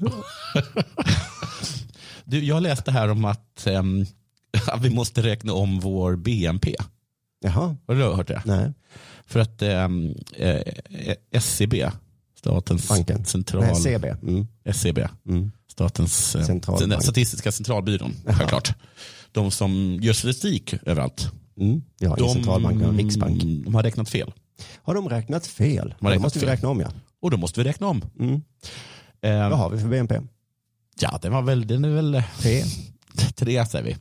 Du, jag läste här om att, ehm, att vi måste räkna om vår BNP. Jaha, Har du hört det? nej. För att um, eh, SCB, Statens Banken. central... Nej, CB. Mm. SCB, Mm. Statens eh, Centralbank. Statistiska centralbyrån, självklart. De som gör statistik överallt. Mm. Vi har ingen centralbank, vi har en riksbank. de har räknat fel. Har de räknat fel? har Då räknat måste vi fel. räkna om ja. Och då måste vi räkna om. Mm. Eh, Vad har vi för BNP? ja, den, var väl, den är väl Tre. tre, säger vi.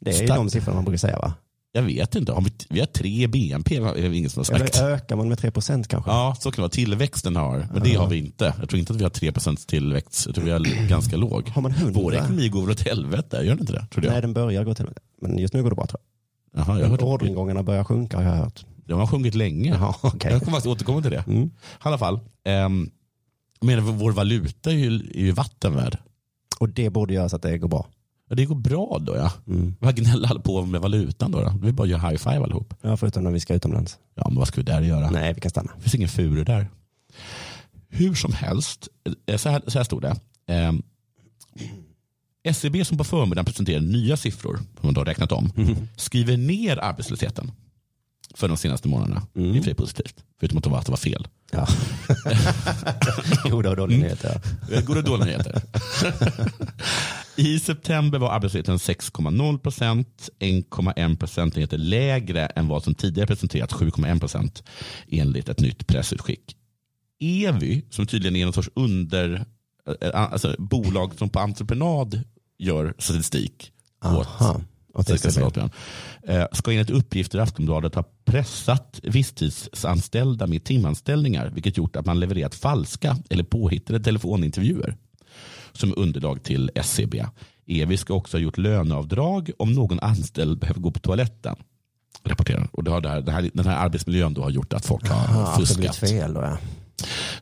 Det är Stack. de siffrorna man brukar säga va? Jag vet inte, har vi, vi har tre BNP, är det ingen som har sagt. Eller ökar man med 3 procent kanske? Ja, så kan det vara. Tillväxten har, men det har vi inte. Jag tror inte att vi har 3% tillväxt. Jag tror vi har ganska låg. Har man 100? Vår ekonomi går väl åt helvete, gör den inte det? Tror jag. Nej, den börjar gå till Men just nu går det bra tror Jaha, jag hört Orderingångarna börjar sjunka har jag hört. De har sjungit länge. Jaha, okej. Jag kommer faktiskt återkomma till det. Mm. I alla fall, ehm, men vår valuta är ju, är ju vatten värd. Och det borde göra så att det går bra. Ja, det går bra då ja. Mm. Vad gnäller alla på med valutan då? då? Vi bara gör high five allihop. Ja, förutom när vi ska utomlands. Ja, men vad ska vi där göra? Nej, vi kan stanna. Det finns ingen furu där. Hur som helst, eh, så här, så här stod det. Ehm, SCB som på förmiddagen presenterar nya siffror, som man då har räknat om, skriver ner arbetslösheten för de senaste månaderna. Det är i och för sig positivt, förutom att det var, att det var fel. Ja. Goda och dåliga nyheter. Eh, Goda och dåliga nyheter. I september var arbetslösheten 6,0 procent, 1,1 procentenheter lägre än vad som tidigare presenterats, 7,1 procent, enligt ett nytt pressutskick. Evy, som tydligen är någon sorts under, alltså bolag som på entreprenad gör statistik åt Aha. Till Svenska. Eh, ska enligt uppgifter i Aftonbladet ha pressat visstidsanställda med timanställningar, vilket gjort att man levererat falska eller påhittade telefonintervjuer som underlag till SCB. Evi ska också ha gjort löneavdrag om någon anställd behöver gå på toaletten. Rapporterar. Och det har det här, den här arbetsmiljön då har gjort att folk har Ah, blir fuskat. fel då ja.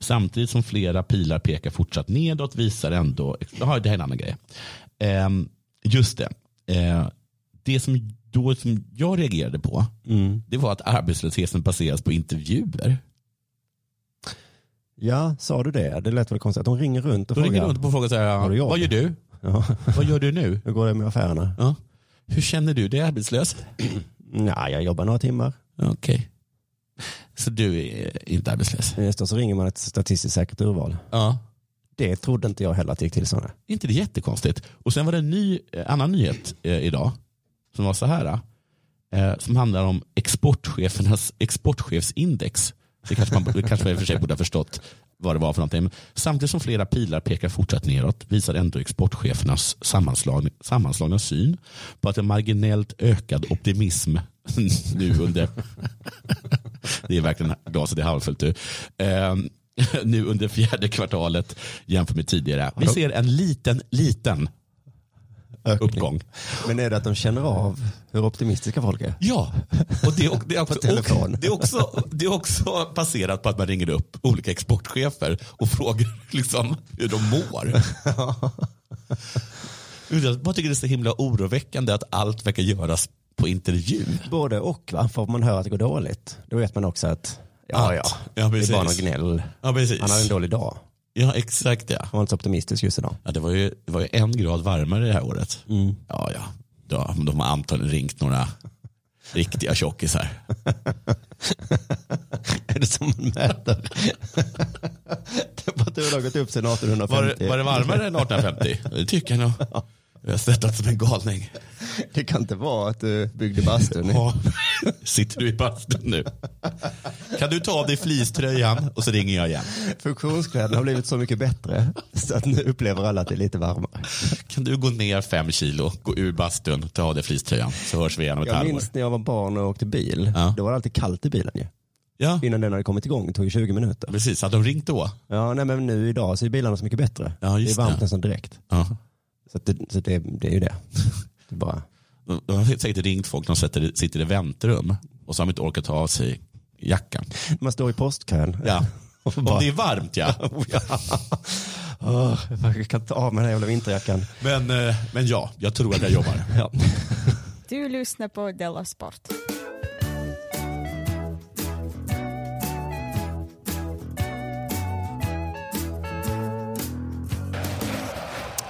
Samtidigt som flera pilar pekar fortsatt nedåt visar ändå, ja, det här är en annan grej. Ehm, just det, Ehm, det som, då, som jag reagerade på, Mm. det var att arbetslösheten baseras på intervjuer. Ja, sa du det? Det lät väl konstigt. De ringer runt och ringer frågar. runt och frågar så här, vad gör du? Ja. Vad gör du nu? Hur går det med affärerna? Ja. Hur känner du dig arbetslös? Nej, jag jobbar några timmar. Okej. Så du är inte arbetslös? Just då så ringer man ett statistiskt säkert urval. Ja. Det trodde inte jag heller att det gick till. Är inte det jättekonstigt? Och sen var det en ny, eh, annan nyhet eh, idag som var så här. Eh, som handlar om exportchefernas exportchefsindex. Det kanske man, det kanske man i och för sig borde ha förstått vad det var för någonting. Men samtidigt som flera pilar pekar fortsatt neråt visar ändå exportchefernas sammanslagna, sammanslagna syn på att en marginellt ökad optimism nu under det är verkligen glaset är halvfullt nu. Eh, nu under fjärde kvartalet jämfört med tidigare. Vi ser en liten, liten uppgång. Men är det att de känner av hur optimistiska folk är? Ja, och det, är- det, är också, och det, är också, det är också baserat på att man ringer upp olika exportchefer och frågar liksom hur de mår. Jag bara tycker det är så himla oroväckande att allt verkar göras på intervju. Både och, va? för om man hör att det går dåligt, då vet man också att ja, Att- ja, ja, det är bara något gnäll. Ja. Han hade en dålig dag. Ja, exakt ja. Han var inte så optimistisk just idag. ja det, var ju, det var ju en grad varmare det här året. Ja, ja. De, de har antagligen ringt några riktiga tjockisar. är det som man mäter? Temperaturen har gått upp sedan Var, 1850. det- var det varmare än 1850? Det tycker jag nog. Jag har svettats som en galning. Det kan inte vara att du byggde bastun. Ja. Sitter du i bastun nu? Kan du ta av dig fleecetröjan och så ringer jag igen. Funktionskläderna har blivit så mycket bättre så att nu upplever alla att det är lite varmare. Kan du gå ner fem kilo, gå ur bastun, ta av dig fleecetröjan så hörs vi igen om ett Jag halvår. minns när jag var barn och åkte bil. Ja. Då var det alltid kallt i bilen ju. Ja, Innan den hade kommit igång. Det tog ju 20 minuter. precis. Hade de ringt då? Ja, nej, men nu idag så är bilarna så mycket bättre. Ja, det är just varmt det. nästan direkt. Ja. Så, att det, så det, det är ju det. det är bara... De har säkert ringt folk, de sitter, sitter i väntrum och så har de inte orkat ta av sig jackan. Man står i postkön. Ja. Om bara, det är varmt ja. Åh, jag kan ta av mig den här jävla vinterjackan. Men, eh, men ja, jag tror att jag jobbar. Ja. Du lyssnar på Della Sport.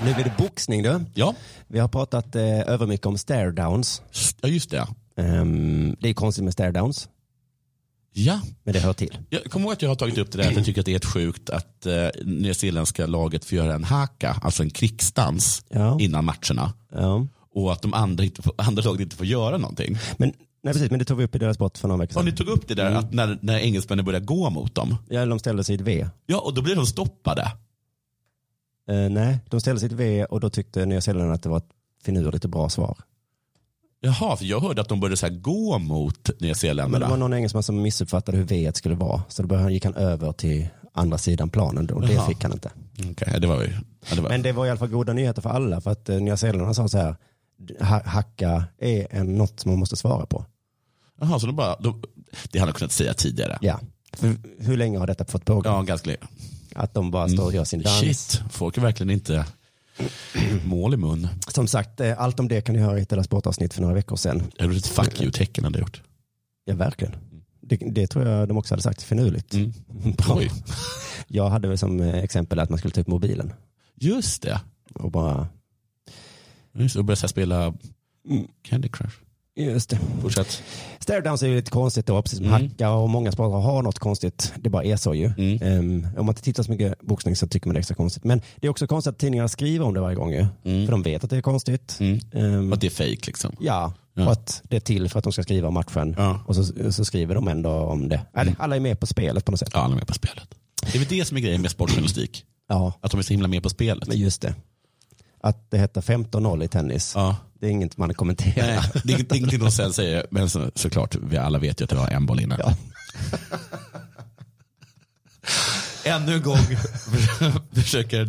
Nu blir det boxning du. Ja, Vi har pratat eh, övermycket om stare downs. ja just det. Ehm, det är konstigt med stare downs, Ja, men det hör till. Jag kommer ihåg att jag har tagit upp det där att jag tycker att det är helt sjukt att eh, nyzeeländska laget får göra en haka, alltså en krigsdans, Ja. innan matcherna. Ja. Och att de andra, inte får, andra lagen inte får göra någonting. Men, nej, precis, men det tog vi upp i deras sport för några veckor Har sedan. ni tog upp det där att när, när engelsmännen börjar gå mot dem, Ja, de ställde sig i ett V. ja och då blir de stoppade. Eh, nej, de ställde ett V och då tyckte Nya Zeeland att det var ett finurligt och bra svar. Jaha, för jag hörde att de började så här gå mot Men det nyzeeländarna. var någon engelsman som missuppfattade hur V skulle vara. Så då började- gick han över till andra sidan planen och det Jaha. fick han inte. Okej, det var ju... Ja, det var, Men det var i alla fall goda nyheter för alla för att eh, Nya Zeeland sa så här, ha- hacka är en, något man måste svara på. Jaha, så de bara... De, det hade de kunnat säga tidigare. Ja. För hur länge har detta fått pågå? Ja, ganska länge. Att de bara står och gör sin dans. Shit, folk är verkligen inte mål i mun. Som sagt, eh, allt om det kan ni höra i ett Della Sport-avsnitt för några veckor sedan. Jag gjorde ett fuck you-tecken hade gjort. Ja, verkligen. Det, det tror jag de också hade sagt, finurligt. Mm. Bra. Jag hade väl som eh, exempel att man skulle ta upp mobilen Just det. och bara, Just det, och här spela Candy Crush. Just det. Fortsätt. Stare downs är ju lite konstigt då, precis som Mm. hacka och många sportare har något konstigt. Det bara är så ju. Mm. Ehm, om man inte tittar så mycket boxning så tycker man det är extra konstigt. Men det är också konstigt att tidningarna skriver om det varje gång ju. Mm. För de vet att det är konstigt. Mm. Ehm, Att det är fake liksom. ja, Ja. och att det är till för att de ska skriva om matchen. Ja. Och så, så skriver de ändå om det. Eller, Alla är med på spelet på något sätt. Ja, alla är med på spelet. Det är väl det som är grejen med sportjournalistik. Ja, Att de är så himla med på spelet. men just det. Att det heter 15-0 i tennis. Ja. Det är inget man kommenterar. Nej, det är ingenting de sen säger, men så, såklart, vi alla vet ju att det var en boll inne. Ja. Ännu en gång försöker,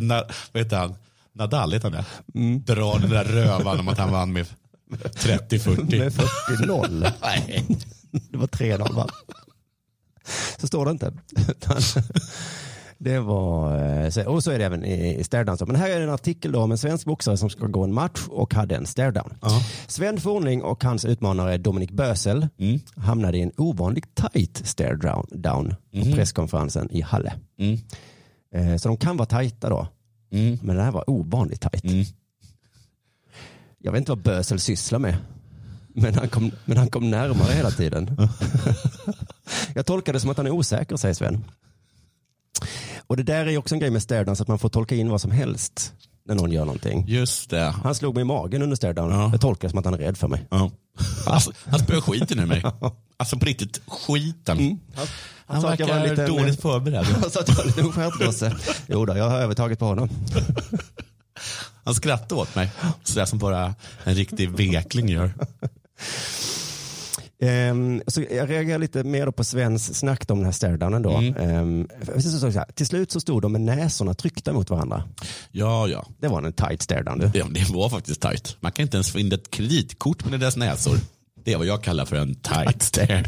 vad heter han, Nadal heter han det? Mm. Dra den där rövan om att han vann med 30-40. Med 40-0. Nej. Det var 3-0 va? Så står det inte. Det var, eh, och så är det även i, stairdown. Men här är en artikel om en svensk boxare som ska gå en match och hade en stairdown. Ja. Sven Fornling och hans utmanare Dominik Bösel Mm. hamnade i en ovanligt tight stairdown down på presskonferensen i Halle. Mm. Eh, Så de kan vara tajta då. Mm. Men det här var ovanligt tajt. Mm. Jag vet inte vad Bösel sysslar med. Men han kom, men han kom närmare hela tiden. Jag tolkar det som att han är osäker, säger Sven. Och det där är också en grej med stairdown, så att man får tolka in vad som helst när någon gör någonting. Just det. Han slog mig i magen under stairdown. Ja. Jag tolkar det som att han är rädd för mig. Ja. Alltså, han spöar skiten ur mig. Alltså på riktigt, skiten. Mm. Han, Han var verkar lite- dåligt förberedd. Han sa att jag var lite oskärpt gosse. Jo då, jag har övertaget på honom. Han skrattade åt mig, sådär som bara en riktig vekling gör. Ehm, så jag reagerar lite mer då på Svens snack om den här staredownen då. Mm. För- så- så- här, till slut så stod de med näsorna tryckta mot varandra. Ja, ja. Det var en tight staredown du. Ja, det var faktiskt tajt. Man kan inte ens få in ett kreditkort med deras näsor. Det är vad jag kallar för en tight stare.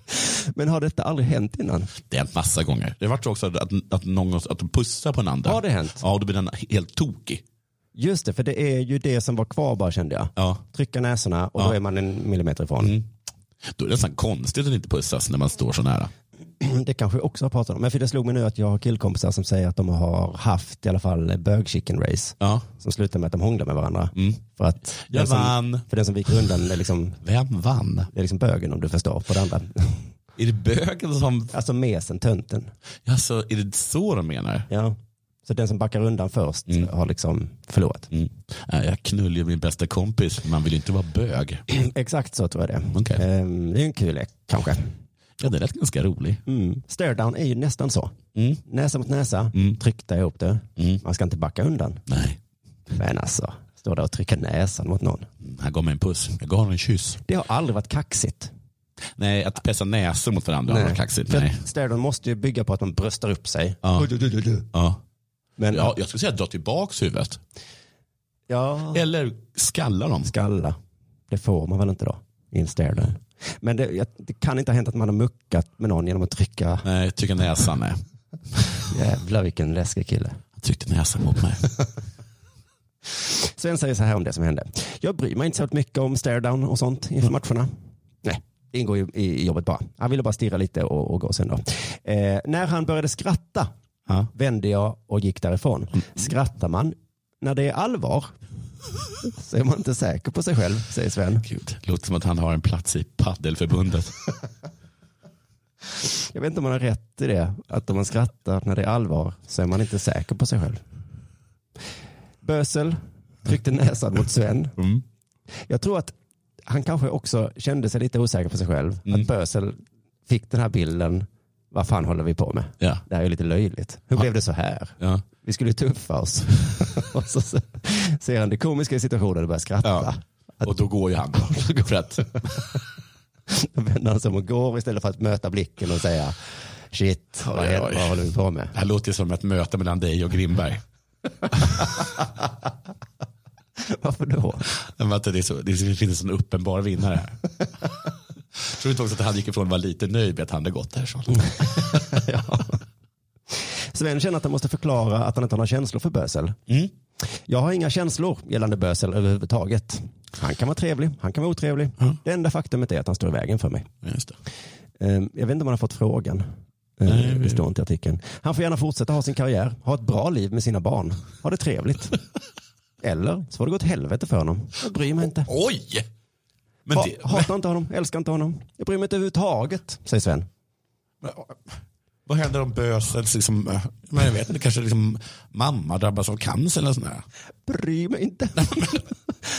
Men har detta aldrig hänt innan? Det har hänt massa gånger. Det har varit så också att, att, någon, att de pussar på en andra. Har det hänt? Ja, och då blir den helt tokig. Just det, för det är ju det som var kvar bara kände jag. Ja. Trycka näsorna och då Ja. är man en millimeter ifrån. Mm. Då är det nästan konstigt att inte pussas när man står så nära. Det kanske jag också har pratat om. Men för det slog mig nu att jag har killkompisar som säger att de har haft i alla fall bög chicken race. Ja. Som slutar med att de hånglar med varandra. Mm. För att Jag den som, vann. För den som viker undan är liksom, Vem vann? det är liksom bögen om du förstår på det andra. Är det bögen som... Alltså mesen, tönten. Alltså, är det så de menar? Ja. Så den som backar undan först Mm. har liksom förlorat. Mm. Nej, Jag knullar min bästa kompis, man vill inte vara bög. Exakt så tror jag det. Okej. Ehm, det är en kul lek kanske. Ja, det lät ganska rolig. Mm. Stare down är ju nästan så. Mm. Näsa mot näsa, Mm. tryckta ihop det. Mm. Man ska inte backa undan. Nej, Men alltså, stå där och trycka näsan mot någon. han gav mig en puss. Jag gav honom en kyss. Det har aldrig varit kaxigt. Nej, att pressa näsor mot varandra var kaxigt. För Nej. att stare down måste ju bygga på att man bröstar upp sig. Ja. Ja. Men Ja, jag skulle säga dra tillbaks huvudet. ja, Eller skalla dem. skalla. Det får man väl inte då i en stare down. Men det, det kan inte ha hänt att man har muckat med någon genom att trycka. Nej, trycka näsan. Nej. Jävlar vilken läskig kille. Han tryckte näsan mot mig. Sven säger så här om det som hände. Jag bryr mig inte så mycket om stare down och sånt inför matcherna. Nej, det ingår ju i jobbet bara. Han ville bara stirra lite och, och gå sen då. Eh, när han började skratta Ja. vände jag och gick därifrån. Skrattar man när det är allvar så är man inte säker på sig själv, säger Sven. Gud, låter som att han har en plats i paddelförbundet. Jag vet inte om man har rätt i det, att om man skrattar när det är allvar så är man inte säker på sig själv. Bösel tryckte näsan mot Sven. Mm. Jag tror att han kanske också kände sig lite osäker på sig själv. Mm. Att Bösel fick den här bilden, vad fan håller vi på med? Ja. Det här är lite löjligt. Hur blev det så här? Ja. Vi skulle ju tuffa oss. och så ser han det komiska i situationen och börjar skratta. Ja. Och då går ju han. För att, Då vänder han sig om och går istället för att möta blicken och säga shit, vad, Oj, vad håller vi på med? det här låter som ett möte mellan dig och Grimberg. Varför då? Att det, är så, det finns en uppenbar vinnare här. Tror du inte också att han gick ifrån och var lite nöjd med att han hade gått därifrån? ja. Sven känner att han måste förklara att han inte har några känslor för Bösel. Mm. Jag har inga känslor gällande Bösel överhuvudtaget. Han kan vara trevlig, han kan vara otrevlig. Mm. Det enda faktumet är att han står i vägen för mig. Just det. Ehm, Jag vet inte om han har fått frågan. Ehm, Nej, Det står inte i artikeln. Han får gärna fortsätta ha sin karriär, ha ett bra liv med sina barn, ha det trevligt. Eller så får det gå åt helvete för honom. Jag bryr mig inte. Oj! Men Ha, det, hatar inte honom, älskar inte honom. Jag bryr mig inte överhuvudtaget, säger Sven. vad händer om bösens, liksom, eh, men jag vet inte, kanske liksom, mamma drabbas av cancer eller sånt där? Bryr mig inte. Han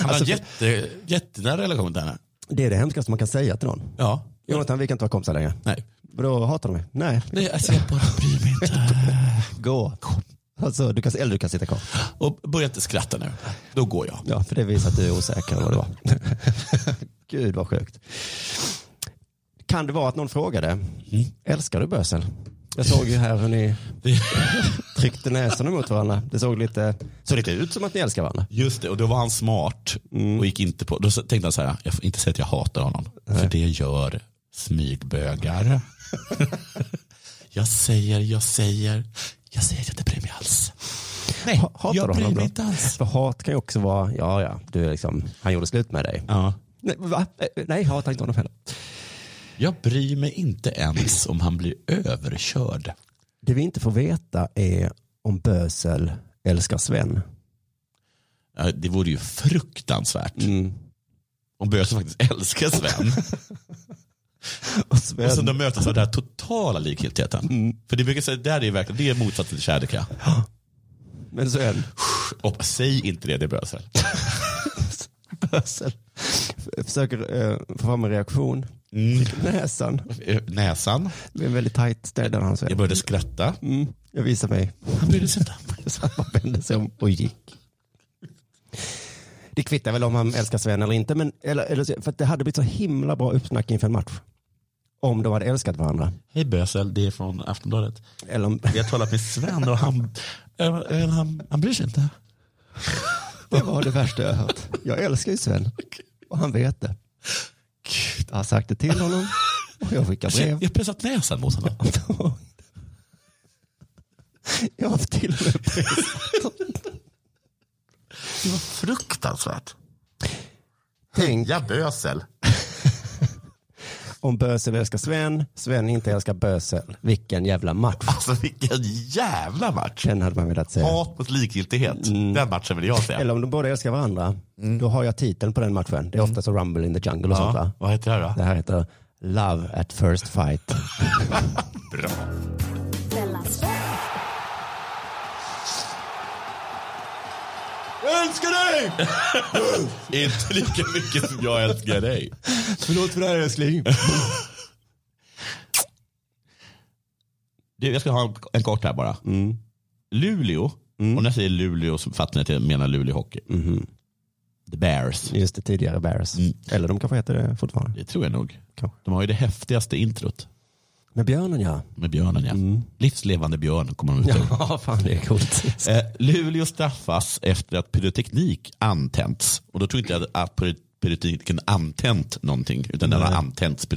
har Alltså, en jätte, jättenära relation till henne. Det är det hemskaste man kan säga till någon. Ja. Jonathan, vi kan inte vara kompisar längre. Nej. Vadå, hatar du mig? Nej. Nej, alltså jag bara bryr mig inte. Gå. Alltså, du kan, eller du kan sitta kvar. Och börja inte skratta nu. Då går jag. Ja, för det visar att du är osäker vad det var. Gud vad sjukt. Kan det vara att någon frågade, älskar du bösel? Jag såg ju här hur ni tryckte näsan mot varandra. Det såg lite, såg lite ut som att ni älskar varandra. Just det, och då var han smart och gick inte på, då tänkte han så här, jag får inte säga att jag hatar honom, för det gör smygbögar. jag säger, jag säger, jag säger jag alls. Nej, Ha- hatar jag bryr honom mig då? inte alls. För hat kan ju också vara, ja ja, du är liksom, han gjorde slut med dig. Ja. Nej, va? Eh, Nej, jag hatar inte honom heller. Jag bryr mig inte ens om han blir överkörd. Det vi inte får veta är om Bösel älskar Sven. Ja, Det vore ju fruktansvärt. Mm. Om Böse faktiskt älskar Sven. Och Sven, Och sen de möts av den här totala likgiltigheten. För det brukar säga, där är verkligen, det är motsatsen till kärlek. ja. Men Sven, Och säg inte det, det är Bösel. Bösel försöker eh, få fram en reaktion. Mm. Näsan, Näsan. det är en väldigt tajt ställe han Jag Sven. började skratta. Mm, jag visar mig. Han brydde sig inte. Så han vände sig om och gick. Det kvittar väl om han älskar Sven eller inte, men, eller, eller, så- för det hade blivit så himla bra uppsnack inför en match. Om de hade älskat varandra. Hej Bösel, det är från Aftonbladet. Eller om, Vi har talat med Sven och han, eh, han, han bryr sig inte. det var det värsta jag hört. Jag älskar ju Sven och han vet det. Jag har sagt det till honom och jag skickar Jag brev. har pressat näsan mot honom. Jag har till och med brev. Det var fruktansvärt. Tänk Ja, Bösel. Om Bösel älskar Sven, Sven inte älskar Bösel. Vilken jävla match. Alltså vilken jävla match. Den hade man velat se. Hat mot likgiltighet. Den matchen vill jag se. Eller om de båda älskar varandra, då har jag titeln på den matchen. Det är ofta så Rumble in the Jungle och sånt va? ja, vad heter det här då? Det här heter Love at first fight. Bra. Jag älskar dig! inte lika mycket som jag älskar dig. Förlåt för det här älskling. Du, jag ska ha en, en kort här bara. Mm. Luleå, och när jag säger Luleå så fattar ni att jag menar Luleå Hockey. Mhm. The Bears. Just det, tidigare Bears. Mm. Eller de kanske heter det fortfarande. Det tror jag nog. Kanske. De har ju det häftigaste introt Med björnen ja. med björnen. Ja. Livslevande björn kommer de ut. Mm. Ja, fan det är coolt. Eh, Luleå straffas efter att pyroteknik antänts. Och då tror inte jag att pyro- pyrotekniken antänt någonting, utan den har Nej. antänts,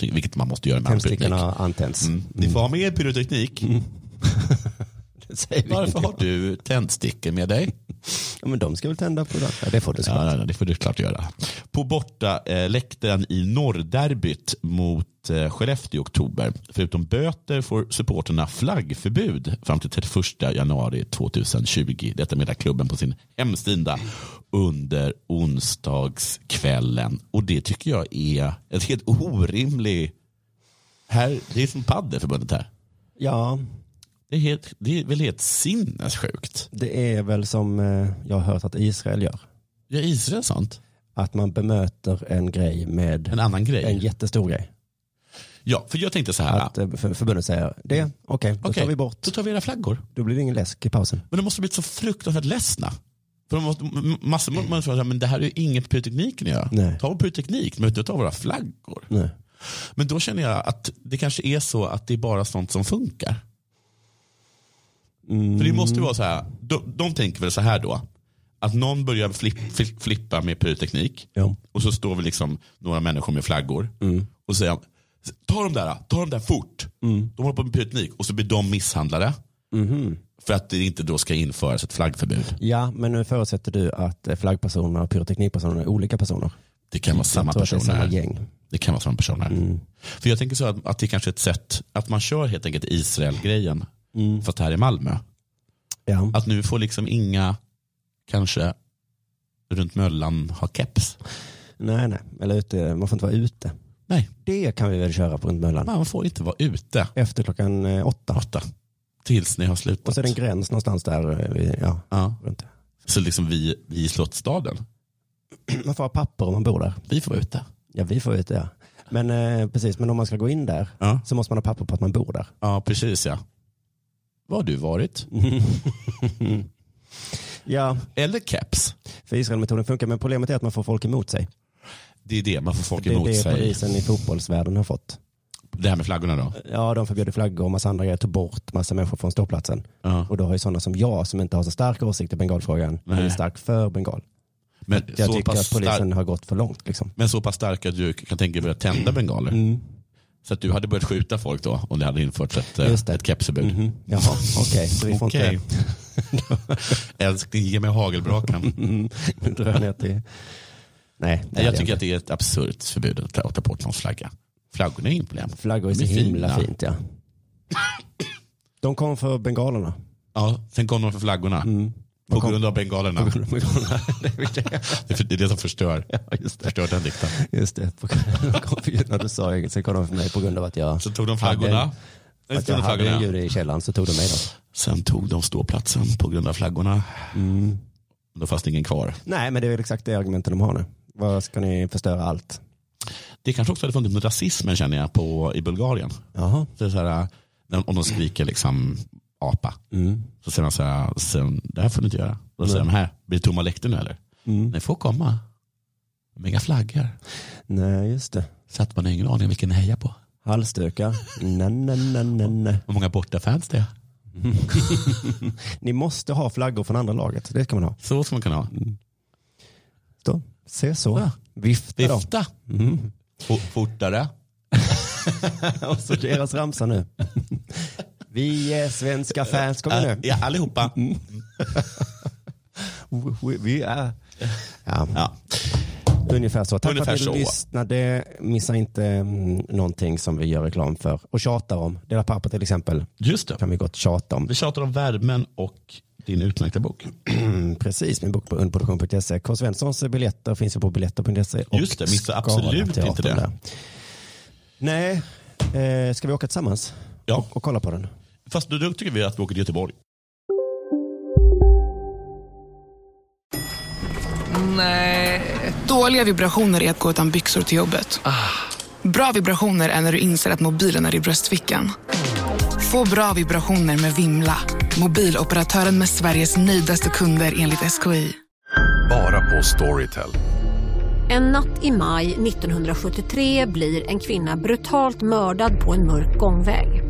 vilket man måste göra med all pyroteknik. har antänts. Mm. Ni får ha med er pyroteknik. Det säger Varför har du tändstickor med dig? Ja, men de ska väl tända på det. Ja, det får du Ja, såklart. nej, nej, det får du klart göra. På borta eh, läktaren i norrderbyt mot eh, Skellefteå i oktober. Förutom böter får supporterna flaggförbud fram till 31 januari 2020. Detta meddelar klubben på sin hemsida under onsdagskvällen. Och det tycker jag är ett helt orimligt... Här, det är som paddelförbundet här. Ja, Det är, helt, det är väl helt sinnessjukt. det är väl som eh, jag har hört att Israel gör. Gör Israel sånt? Att man bemöter en grej med En annan grej? en jättestor grej. Ja, för jag tänkte så här. Att eh, för, förbundet säger det, okej, då Okej, tar vi bort. Då tar vi era flaggor. Då blir det ingen läsk i pausen. Men de måste blivit så fruktansvärt ledsna. För de måste, massor med människor säger men det här är ju inget pyrotekniken att göra. Nej. Ta pyroteknik, men inte ta våra flaggor. Nej. Men då känner jag att det kanske är så att det är bara sånt som funkar. Mm. För det måste ju vara så här, de, de tänker väl så här då, att någon börjar flipp, flipp, flippa med pyroteknik Ja. och så står vi liksom några människor med flaggor Mm. och säger ta de där, ta de där fort. Mm. De håller på med pyroteknik och så blir de misshandlade. Mhm. För att det inte då ska införas ett flaggförbud. Ja, men nu förutsätter du att flaggpersoner och pyroteknikpersoner är olika personer. Det kan vara samma att det är personer. samma gäng. Det kan vara samma personer. Mm. För jag tänker så att, att det kanske är ett sätt att man kör helt enkelt Israel-grejen. Mm. Det här är Malmö. Ja. Att nu får liksom inga, kanske runt Möllan ha keps. Nej, nej. Eller ute, man får inte vara ute. Nej, Det kan vi väl köra på runt Möllan. man får inte vara ute Efter klockan eh, åtta. åtta. Tills ni har slutat. Och så är det en gräns någonstans där. eh, vid- Ja, ja. runt. Så liksom vi, vi i Slottsstaden, Man får ha papper om man bor där. vi får vara ute. Ja, vi får ute ja. Men eh, precis, men om man ska gå in där Ja, så måste man ha papper på att man bor där. ja precis ja. Vad har du varit? Ja, Eller keps. för Israelmetoden funkar, men problemet är att man får folk emot sig. Det är det man får folk Det är emot det sig. polisen i fotbollsvärlden har fått. Det här med flaggorna då? Ja, de förbjöd flaggor och massa andra grejer, tog bort massa människor från ståplatsen. Ja. Och då har ju sådana som jag, som inte har så stark åsikt i bengalfrågan, blivit stark för bengal. Men Jag tycker att polisen har gått för långt. Liksom. men så pass stark att du kan tänka dig att tända bengaler? Mm. Så att du hade börjat skjuta folk då om det hade införts ett, eh, ett kepsförbud? Mhm. Jaha, okej. Så vi får Okej. inte... Älskling, ge mig hagelbrakan. Mm, nu drar jag ner till... Nej, Nej, jag tycker inte. att det är ett absurt förbud att ta, bort någons flagga. Flaggorna är inget problem. Flaggor är så himla fina. fint, ja. De kom för bengalerna. Ja, sen kom de för flaggorna. Mm. På grund av bengalerna. På grund av bengalerna. Det är det. Som förstör, Ja, just det. förstör den dikten. Just det. På grund av, du sa engelska kom de för mig på grund av att jag, Så tog de hade, flaggorna. att Nej, jag hade en jude i källaren så tog de mig då. Sen tog de ståplatsen på grund av flaggorna. Mm. Då fanns det ingen kvar. Nej, men det är exakt det argumenten de har nu. Vad ska ni förstöra allt? Det kanske också hade funnits med rasismen känner jag på, i Bulgarien. Jaha. Det är så här, när- om de skriker liksom apa. Mm. Så säger de så här, sen, det här får ni inte göra. Då säger de här, blir det tomma läktare nu eller? Mm. Ni får komma. Inga flaggor. Nej, just det. Så att man har ingen aning om vilken ni hejar på. Halsdukar. Nej, nej, nej, nej, nej. Hur många bortafans det är. Ni måste ha flaggor från andra laget. Det ska man ha. Så ska man kunna ha. Då. Se så. Ja. Vifta då. Vifta. Mm. Fo- Fortare. Och så deras ramsa nu. Vi är svenska fans. Kom igen nu. Ja, allihopa. Vi- Vi är... Ja, Ja. ungefär så. Tack Ungefär för att ni så. lyssnade. Missa inte mm, någonting som vi gör reklam för och tjatar om. Dela papper till exempel. Just det. kan vi gott tjata om. Vi tjatar om värmen och din utmärkta bok. Mm, Precis, min bok på underproduktion.se. K. Svenssons biljetter finns ju på biljetter.se. och Just det, missa absolut inte det. där. Nej, eh, ska vi åka tillsammans Ja. och, och kolla på den? Fast då då tycker vi att vi åker till Göteborg. Nej. Dåliga vibrationer är att gå utan byxor till jobbet. Bra vibrationer är när du inser att mobilen är i bröstfickan. Få bra vibrationer med Vimla. Mobiloperatören med Sveriges nöjdaste kunder enligt SKI. Bara på Storytel. En natt i maj 1973 blir en kvinna brutalt mördad på en mörk gångväg.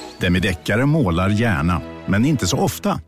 Demideckare målar gärna, men inte så ofta.